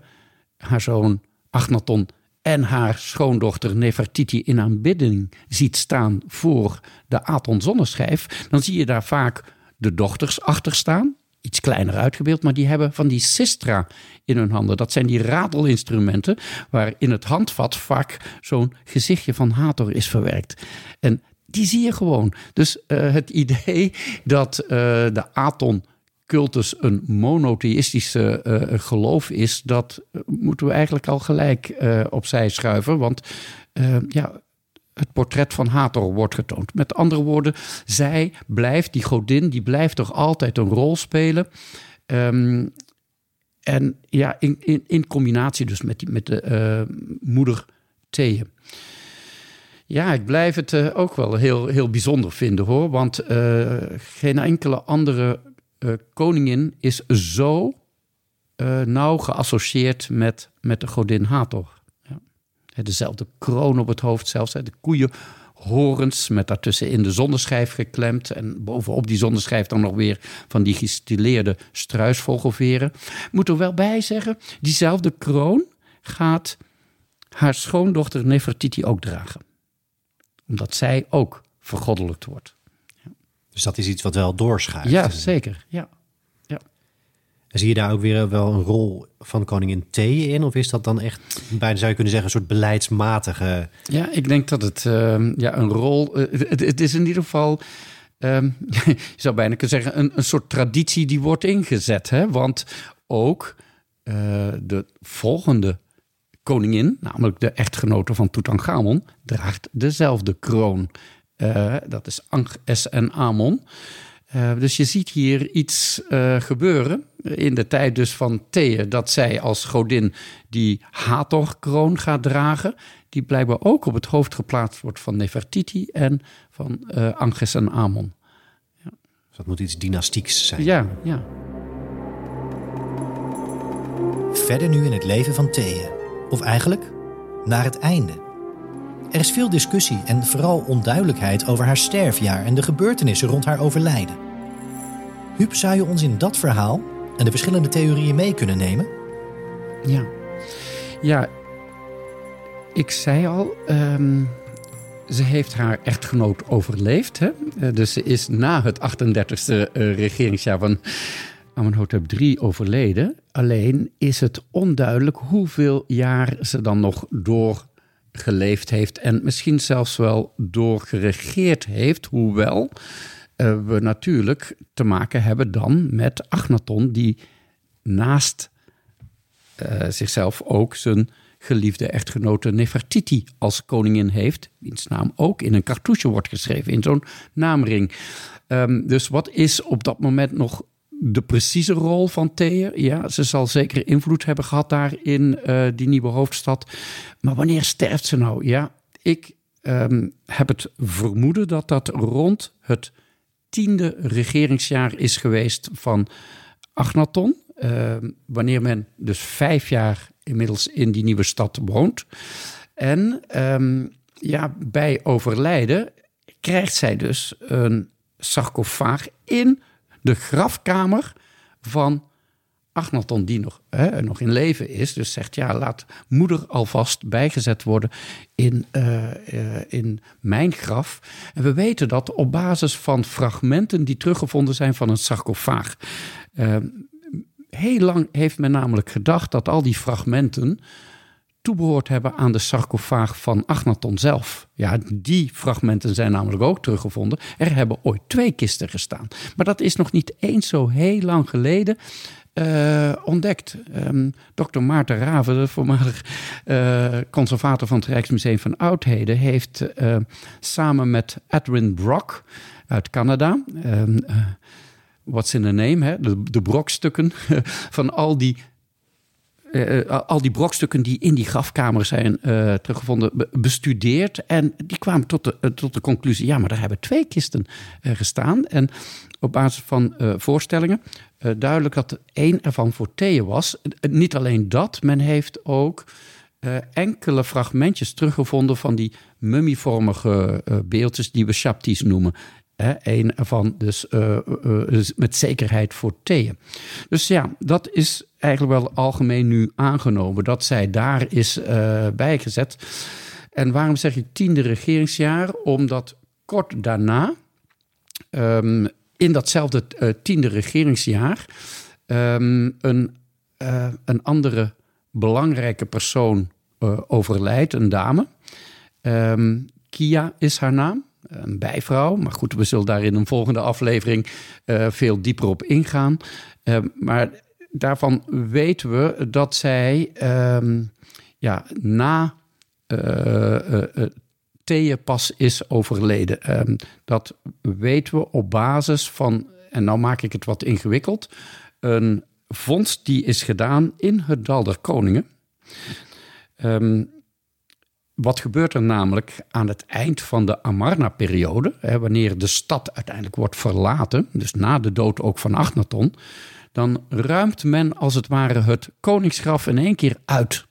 haar zoon Agnaton en haar schoondochter Nefertiti in aanbidding ziet staan voor de Aton zonneschijf, dan zie je daar vaak de dochters achter staan. iets kleiner uitgebeeld, maar die hebben van die sistra in hun handen. Dat zijn die radelinstrumenten waar in het handvat vaak zo'n gezichtje van Hathor is verwerkt. En die zie je gewoon. Dus uh, het idee dat uh, de Aton cultus een monotheïstische uh, geloof is, dat moeten we eigenlijk al gelijk opzij schuiven. Want ja, het portret van Hathor wordt getoond. Met andere woorden, zij blijft, die godin, die blijft toch altijd een rol spelen. Um, en ja, in, in, in combinatie dus met, met de moeder Thea. Ja, ik blijf het uh, ook wel heel, heel bijzonder vinden hoor. Want uh, geen enkele andere koningin is zo nauw geassocieerd met, met de godin Hathor. Dezelfde kroon op het hoofd zelfs. De koeienhorens met daartussen in de zonneschijf geklemd. En bovenop die zonneschijf dan nog weer van die gestileerde struisvogelveren. Moet er wel bij zeggen, diezelfde kroon gaat haar schoondochter Nefertiti ook dragen. Omdat zij ook vergoddelijkt wordt. Dus dat is iets wat wel doorschuift. Ja, zeker. Ja. Zie je daar ook weer wel een rol van koningin T in? Of is dat dan echt, bijna zou je kunnen zeggen, een soort beleidsmatige... Ja, ik denk dat het uh, ja, een rol... Uh, het, het, is in ieder geval... Uh, je zou bijna kunnen zeggen, een, een soort traditie die wordt ingezet. Hè? Want ook eh, de volgende koningin, namelijk de echtgenote van Tutankhamon, draagt dezelfde kroon. Eh, dat is Ankh en Amon. Uh, dus je ziet hier iets uh, gebeuren in de tijd dus van Thea, dat zij als godin die Hathor-kroon gaat dragen, die blijkbaar ook op het hoofd geplaatst wordt van Nefertiti en van uh, Anges en Amon. Ja. Dus dat moet iets dynastieks zijn. Ja, ja. Verder nu in het leven van Thea, of eigenlijk naar het einde. Er is veel discussie en vooral onduidelijkheid over haar sterfjaar en de gebeurtenissen rond haar overlijden. Huub, zou je ons in dat verhaal en de verschillende theorieën mee kunnen nemen? Ja, ja ik zei al, um, ze heeft haar echtgenoot overleefd. Hè? Uh, dus ze is na het 38e uh, eh, regeringsjaar van Amenhotep III overleden. Alleen is het onduidelijk hoeveel jaar ze dan nog doorgeleefd heeft. En misschien zelfs wel doorgeregeerd heeft. Hoewel uh, we natuurlijk te maken hebben dan met Agnaton, die naast uh, zichzelf ook zijn geliefde echtgenote Nefertiti als koningin heeft, wiens naam ook in een cartouche wordt geschreven, in zo'n naamring. Um, dus wat is op dat moment nog de precieze rol van Thea? Ja, ze zal zeker invloed hebben gehad daar in uh, die nieuwe hoofdstad. Maar wanneer sterft ze nou? Ja, ik um, heb het vermoeden dat dat rond het tiende regeringsjaar is geweest van Agnaton. Uh, wanneer men dus vijf jaar inmiddels in die nieuwe stad woont. En um, ja, bij overlijden krijgt zij dus een sarcofaag in de grafkamer van Agnaton, die nog, hè, nog in leven is, dus zegt: ja, laat moeder alvast bijgezet worden in, uh, uh, in mijn graf. En we weten dat op basis van fragmenten die teruggevonden zijn van een sarcofaag. Uh, heel lang heeft men namelijk gedacht dat al die fragmenten toebehoord hebben aan de sarcofaag van Agnaton zelf. Ja, die fragmenten zijn namelijk ook teruggevonden. Er hebben ooit twee kisten gestaan. Maar dat is nog niet eens zo heel lang geleden uh, ontdekt. Um, Dr. Maarten Raven, de voormalig uh, conservator van het Rijksmuseum van Oudheden, heeft uh, samen met Edwin Brock uit Canada. Um, what's in the name? Hè? De, de brokstukken van al die uh, al die brokstukken die in die grafkamer zijn uh, teruggevonden, bestudeerd. En die kwamen tot de, tot de conclusie: ja, maar daar hebben twee kisten gestaan. En op basis van voorstellingen duidelijk dat één ervan voor Thea was. niet alleen dat, men heeft ook. enkele fragmentjes teruggevonden van die mummievormige beeldjes die we Shaptis noemen. Een ervan dus, uh, uh, dus met zekerheid voor Thea. Dus ja, dat is eigenlijk wel algemeen nu aangenomen dat zij daar is bijgezet. En waarom zeg ik tiende regeringsjaar? Omdat kort daarna um, in datzelfde tiende regeringsjaar ehm, een, een andere belangrijke persoon overlijdt, een dame. Ehm, Kia is haar naam een bijvrouw. Maar goed, we zullen daar in een volgende aflevering veel dieper op ingaan. maar daarvan weten we dat zij um, ja, na uh, pas is overleden. Ehm, dat weten we op basis van, en nou maak ik het wat ingewikkeld, een vondst die is gedaan in het Dal der Koningen. Um, wat gebeurt er namelijk aan het eind van de Amarna-periode, wanneer de stad uiteindelijk wordt verlaten, dus na de dood ook van Achnaton, dan ruimt men als het ware het koningsgraf in één keer uit.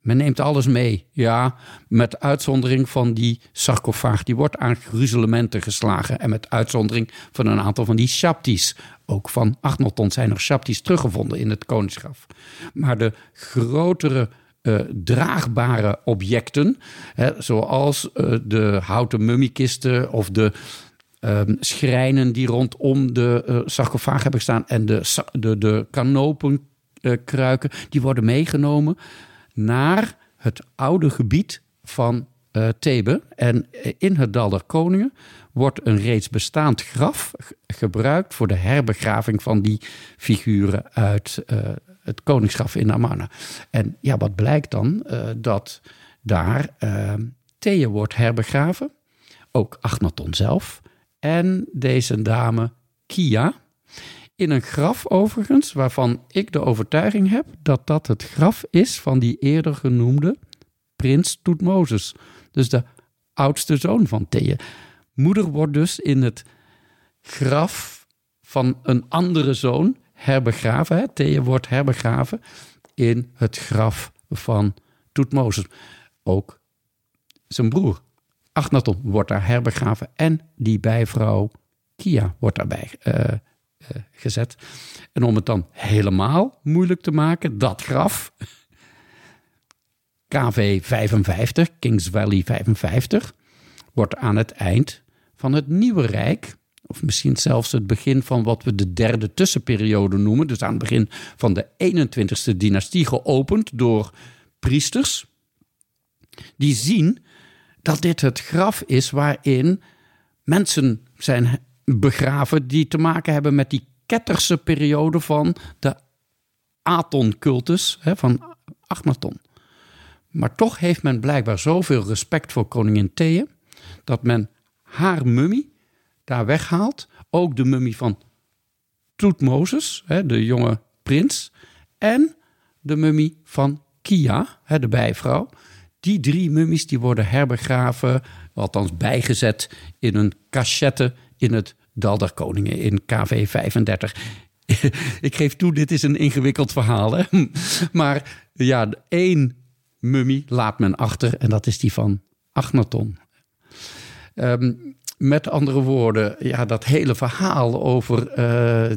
Men neemt alles mee, ja, met uitzondering van die sarcofaag. Die wordt aan gruzelementen geslagen. En met uitzondering van een aantal van die shaptis. Ook van Achnaton zijn er shaptis teruggevonden in het koningsgraf. Maar de grotere uh, draagbare objecten, hè, zoals uh, de houten mummiekisten of de um, schrijnen die rondom de uh, sarcofaag hebben gestaan en de, de, de kanopenkruiken, die worden meegenomen naar het oude gebied van Thebe. En in het Dal der Koningen wordt een reeds bestaand graf gebruikt voor de herbegraving van die figuren uit het koningsgraf in Amarna. En ja, wat blijkt dan? Uh, dat daar Thea wordt herbegraven. Ook Achnaton zelf en deze dame Kia. In een graf overigens, waarvan ik de overtuiging heb dat dat het graf is van die eerder genoemde prins Toetmozes. Dus de oudste zoon van Thea. Moeder wordt dus in het graf van een andere zoon herbegraven. Thea wordt herbegraven in het graf van Toetmozes. Ook zijn broer Achnaton wordt daar herbegraven en die bijvrouw Kia wordt daarbij uh, uh, gezet. En om het dan helemaal moeilijk te maken, dat graf, KV 55, Kings Valley 55, wordt aan het eind van het Nieuwe Rijk, of misschien zelfs het begin van wat we de derde tussenperiode noemen, dus aan het begin van de 21ste dynastie, geopend door priesters. Die zien dat dit het graf is waarin mensen zijn begraven die te maken hebben met die ketterse periode van de Aton-cultus van Achnaton. Maar toch heeft men blijkbaar zoveel respect voor koningin Thea dat men haar mummie daar weghaalt. Ook de mummie van Toetmozes, de jonge prins, en de mummie van Kia, de bijvrouw. Die drie mummies die worden herbegraven, althans bijgezet in een cachette in het Dal Koningen in KV 35. Ik geef toe, dit is een ingewikkeld verhaal. Maar ja, één mummie laat men achter en dat is die van Agnaton. Um, met andere woorden, ja, dat hele verhaal over uh,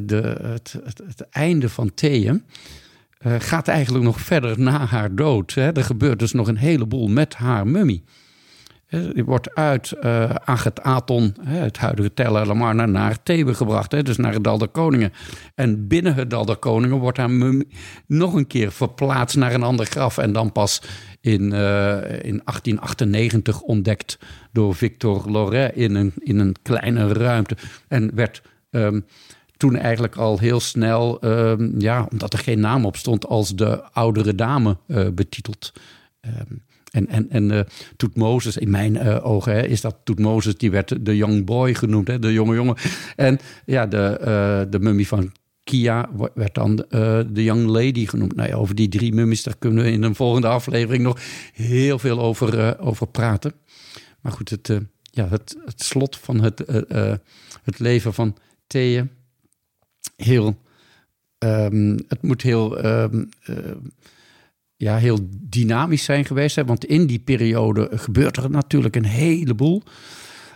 de, het, het, het, einde van Theum uh, gaat eigenlijk nog verder na haar dood. Hè. Er gebeurt dus nog een heleboel met haar mummie. Die wordt uit uh, Aton, het huidige Tel El naar Thebe gebracht. Dus naar het Dal der Koningen. En binnen het Dal der Koningen wordt haar mummie nog een keer verplaatst naar een ander graf. En dan pas in, uh, in 1898 ontdekt door Victor Loret in een, in een kleine ruimte. En werd... Um, toen eigenlijk al heel snel, ehm, ja, omdat er geen naam op stond, als de oudere dame uh, betiteld. Um, en, en, en uh, Toet Mozes, in mijn uh, ogen, hè, is dat Toet Mozes, die werd de young boy genoemd, hè, de jonge jongen. En ja, de, uh, de mummie van Kia werd dan de young lady genoemd. Nou ja, over die drie mummies, daar kunnen we in een volgende aflevering nog heel veel over, over praten. Maar goed, het, ja, het, het slot van het, het leven van Thea heel. Um, het moet heel. Uh, ja, heel dynamisch zijn geweest. Hè? Want in die periode gebeurt er natuurlijk een heleboel.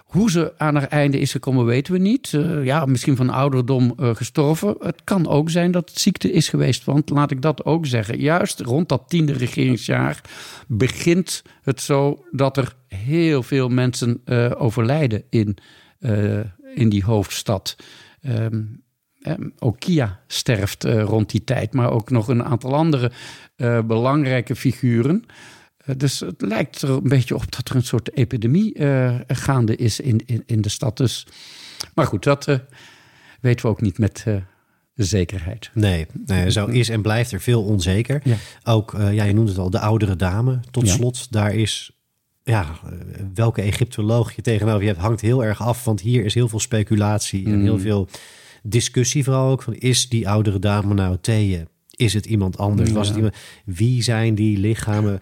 Hoe ze aan haar einde is gekomen, weten we niet. Uh, ja, misschien van ouderdom uh, gestorven. Het kan ook zijn dat het ziekte is geweest. Want laat ik dat ook zeggen. Juist rond dat tiende regeringsjaar begint het zo dat er heel veel mensen uh, overlijden in, in die hoofdstad. Um, ook Kia sterft rond die tijd, maar ook nog een aantal andere belangrijke figuren. dus het lijkt er een beetje op dat er een soort epidemie gaande is in, in, in de stad. Dus, maar goed, dat weten we ook niet met zekerheid. Nee, nee, zo is en blijft er veel onzeker. Ook, uh, ja, je noemde het al, de oudere dame. Tot slot, daar is, ja, eh, welke Egyptoloog je tegenover je hebt, hangt heel erg af. Want hier is heel veel speculatie en heel mm. veel discussie vooral ook. Van, is die oudere dame nou Thea? Is het iemand anders? Was het iemand? Wie zijn die lichamen?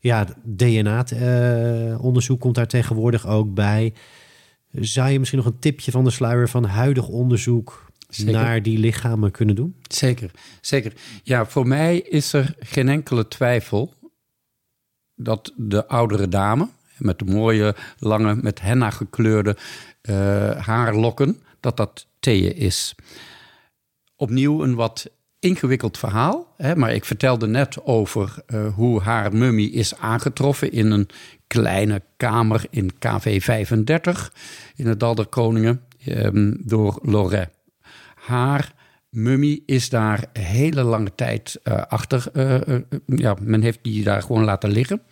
Ja, DNA-onderzoek komt daar tegenwoordig ook bij. Zou je misschien nog een tipje van de sluier van huidig onderzoek naar die lichamen kunnen doen? Zeker, zeker. Ja, voor mij is er geen enkele twijfel dat de oudere dame met de mooie, lange, met henna gekleurde uh, haarlokken, dat dat Is. Opnieuw een wat ingewikkeld verhaal, hè, maar ik vertelde net over uh, hoe haar mummie is aangetroffen in een kleine kamer in KV 35 in het Dal Koningen um, door Loret haar mummie is daar hele lange tijd uh, achter. Uh, ja, men heeft die daar gewoon laten liggen.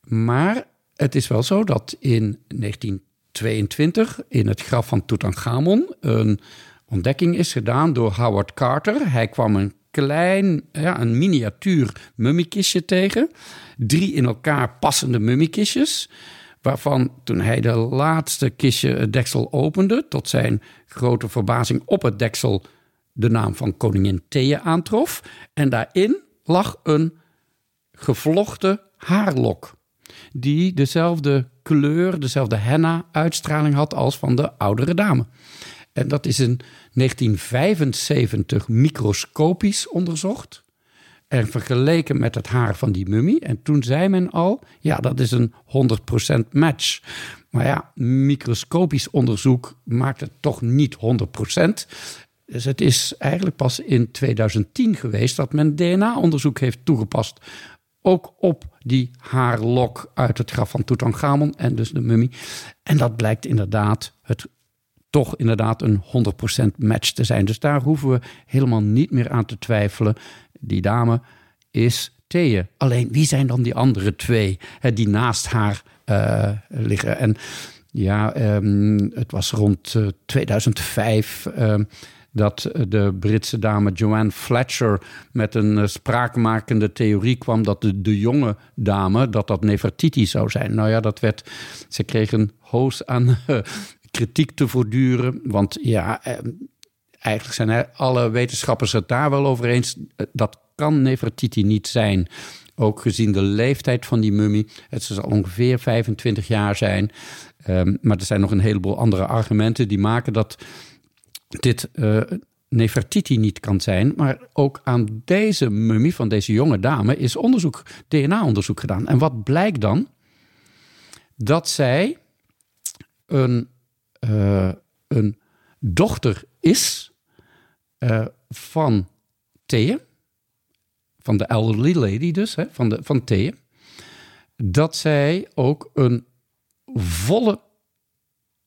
Maar het is wel zo dat in 1922 in het graf van Tutankhamon een ontdekking is gedaan door Howard Carter. Hij kwam een klein, ja, een miniatuur mummiekistje tegen. Drie in elkaar passende mummiekistjes waarvan toen hij de laatste kistje het deksel opende, tot zijn grote verbazing op het deksel de naam van koningin Thea aantrof. En daarin lag een gevlochten haarlok, die dezelfde kleur, dezelfde henna-uitstraling had als van de oudere dame. En dat is in 1975 microscopisch onderzocht en vergeleken met het haar van die mummie. En toen zei men al, ja, dat is een 100% match. Maar ja, microscopisch onderzoek maakt het toch niet 100%. Dus het is eigenlijk pas in 2010 geweest dat men DNA-onderzoek heeft toegepast. Ook op die haarlok uit het graf van Tutankhamon en dus de mummie. En dat blijkt inderdaad het toch inderdaad een 100% match te zijn. Dus daar hoeven we helemaal niet meer aan te twijfelen die dame is Thea. Alleen wie zijn dan die andere twee hè, die naast haar uh, liggen? En ja, um, het was rond uh, 2005 uh, dat de Britse dame Joanne Fletcher met een uh, spraakmakende theorie kwam dat de, jonge dame, dat dat Nefertiti zou zijn. Nou ja, dat werd, ze kreeg een hoos aan kritiek te voortduren, want ja ehm, eigenlijk zijn alle wetenschappers het daar wel over eens. Dat kan Nefertiti niet zijn. Ook gezien de leeftijd van die mummie. Het zal ongeveer 25 jaar zijn. Um, maar er zijn nog een heleboel andere argumenten die maken dat dit uh, Nefertiti niet kan zijn. Maar ook aan deze mummie van deze jonge dame is onderzoek, DNA-onderzoek gedaan. En wat blijkt dan? Dat zij een, uh, een dochter is uh, van Thea, van de elderly lady dus, hè, van, de, van Thea, dat zij ook een volle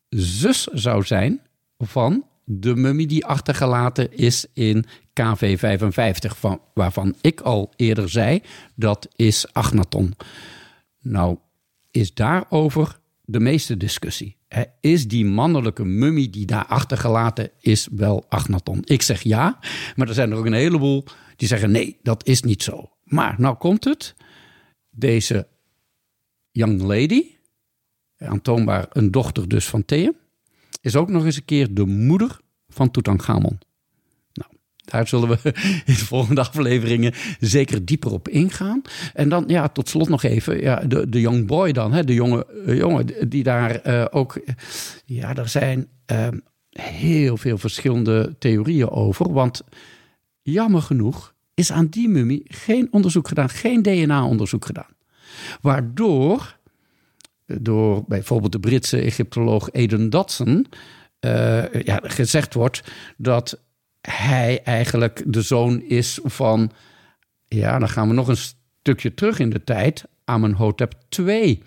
zus zou zijn van de mummie die achtergelaten is in KV 55, van, waarvan ik al eerder zei, dat is Agnaton. Nou, is daarover de meeste discussie. Is die mannelijke mummie die daar achtergelaten is wel Agnaton? Ik zeg ja, maar er zijn er ook een heleboel die zeggen nee, dat is niet zo. Maar nou komt het. Deze young lady, aantoonbaar een dochter dus van Thea, is ook nog eens een keer de moeder van Tutankhamon. Daar zullen we in de volgende afleveringen zeker dieper op ingaan. En dan, ja, tot slot nog even, ja, de, de young boy dan, hè, de jonge uh, jongen die daar uh, ook, ja, er zijn uh, heel veel verschillende theorieën over. Want jammer genoeg is aan die mummie geen onderzoek gedaan, geen DNA-onderzoek gedaan. Waardoor, door bijvoorbeeld de Britse Egyptoloog Eden Dodson, ja, gezegd wordt dat hij eigenlijk de zoon is van, ja, dan gaan we nog een stukje terug in de tijd, Amenhotep II.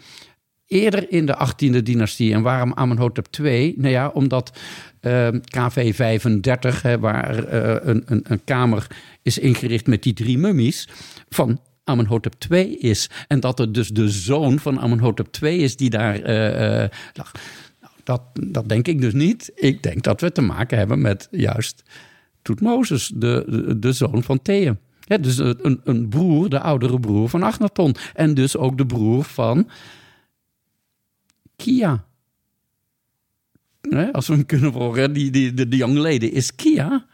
eerder in de 18e dynastie. En waarom Amenhotep II? Nou ja, omdat uh, KV 35, hè, waar uh, een, een, een kamer is ingericht met die drie mummies, van Amenhotep II is. En dat het dus de zoon van Amenhotep II is die daar uh, lag. Nou, dat, dat denk ik dus niet. Ik denk dat we te maken hebben met juist Toetmozes, de, de, zoon van Thea. Dus een, een broer, de oudere broer van Achnaton. En dus ook de broer van Kia. als we hem kunnen volgen, die, die, de, de jongleden is Kia.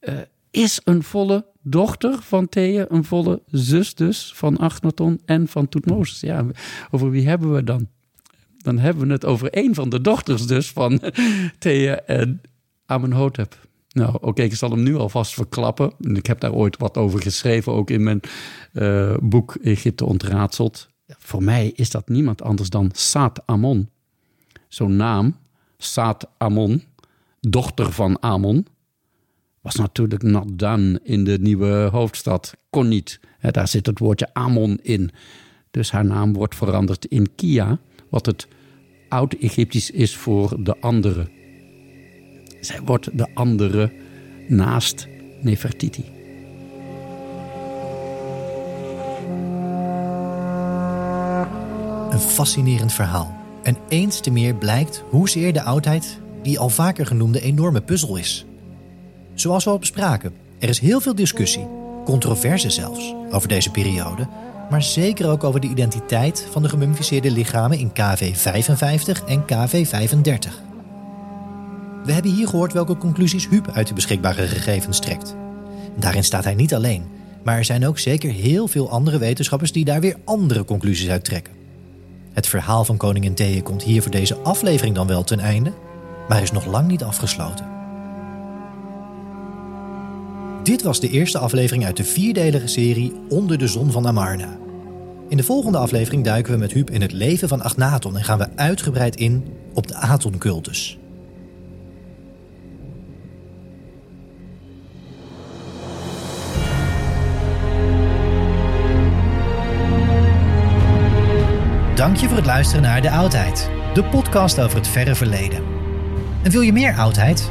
Uh, is een volle dochter van Thea, een volle zus dus van Achnaton en van Toetmozes. Ja, over wie hebben we dan? Dan hebben we het over een van de dochters dus van Thea en Amenhotep. Nou, oké, ik zal hem nu alvast verklappen. Ik heb daar ooit wat over geschreven, ook in mijn uh, boek Egypte ontraadseld. Voor mij is dat niemand anders dan Saat Amon. Zo'n naam, Saat Amon, dochter van Amon, was natuurlijk not in de nieuwe hoofdstad. Kon niet. daar zit het woordje Amon in. Dus haar naam wordt veranderd in Kia, wat het oud-Egyptisch is voor de andere. Zij wordt de andere naast Nefertiti. Een fascinerend verhaal. En eens te meer blijkt hoezeer de oudheid die al vaker genoemde enorme puzzel is. Zoals we al bespraken, er is heel veel discussie, controverse zelfs, over deze periode, maar zeker ook over de identiteit van de gemummificeerde lichamen in KV 55 en KV 35. We hebben hier gehoord welke conclusies Huub uit de beschikbare gegevens trekt. Daarin staat hij niet alleen, maar er zijn ook zeker heel veel andere wetenschappers die daar weer andere conclusies uit trekken. Het verhaal van koningin Thea komt hier voor deze aflevering dan wel ten einde, maar is nog lang niet afgesloten. Dit was de eerste aflevering uit de vierdelige serie Onder de Zon van Amarna. In de volgende aflevering duiken we met Huub in het leven van Agnaton en gaan we uitgebreid in op de Aton-cultus. Dank je voor het luisteren naar De Oudheid, de podcast over het verre verleden. En wil je meer oudheid?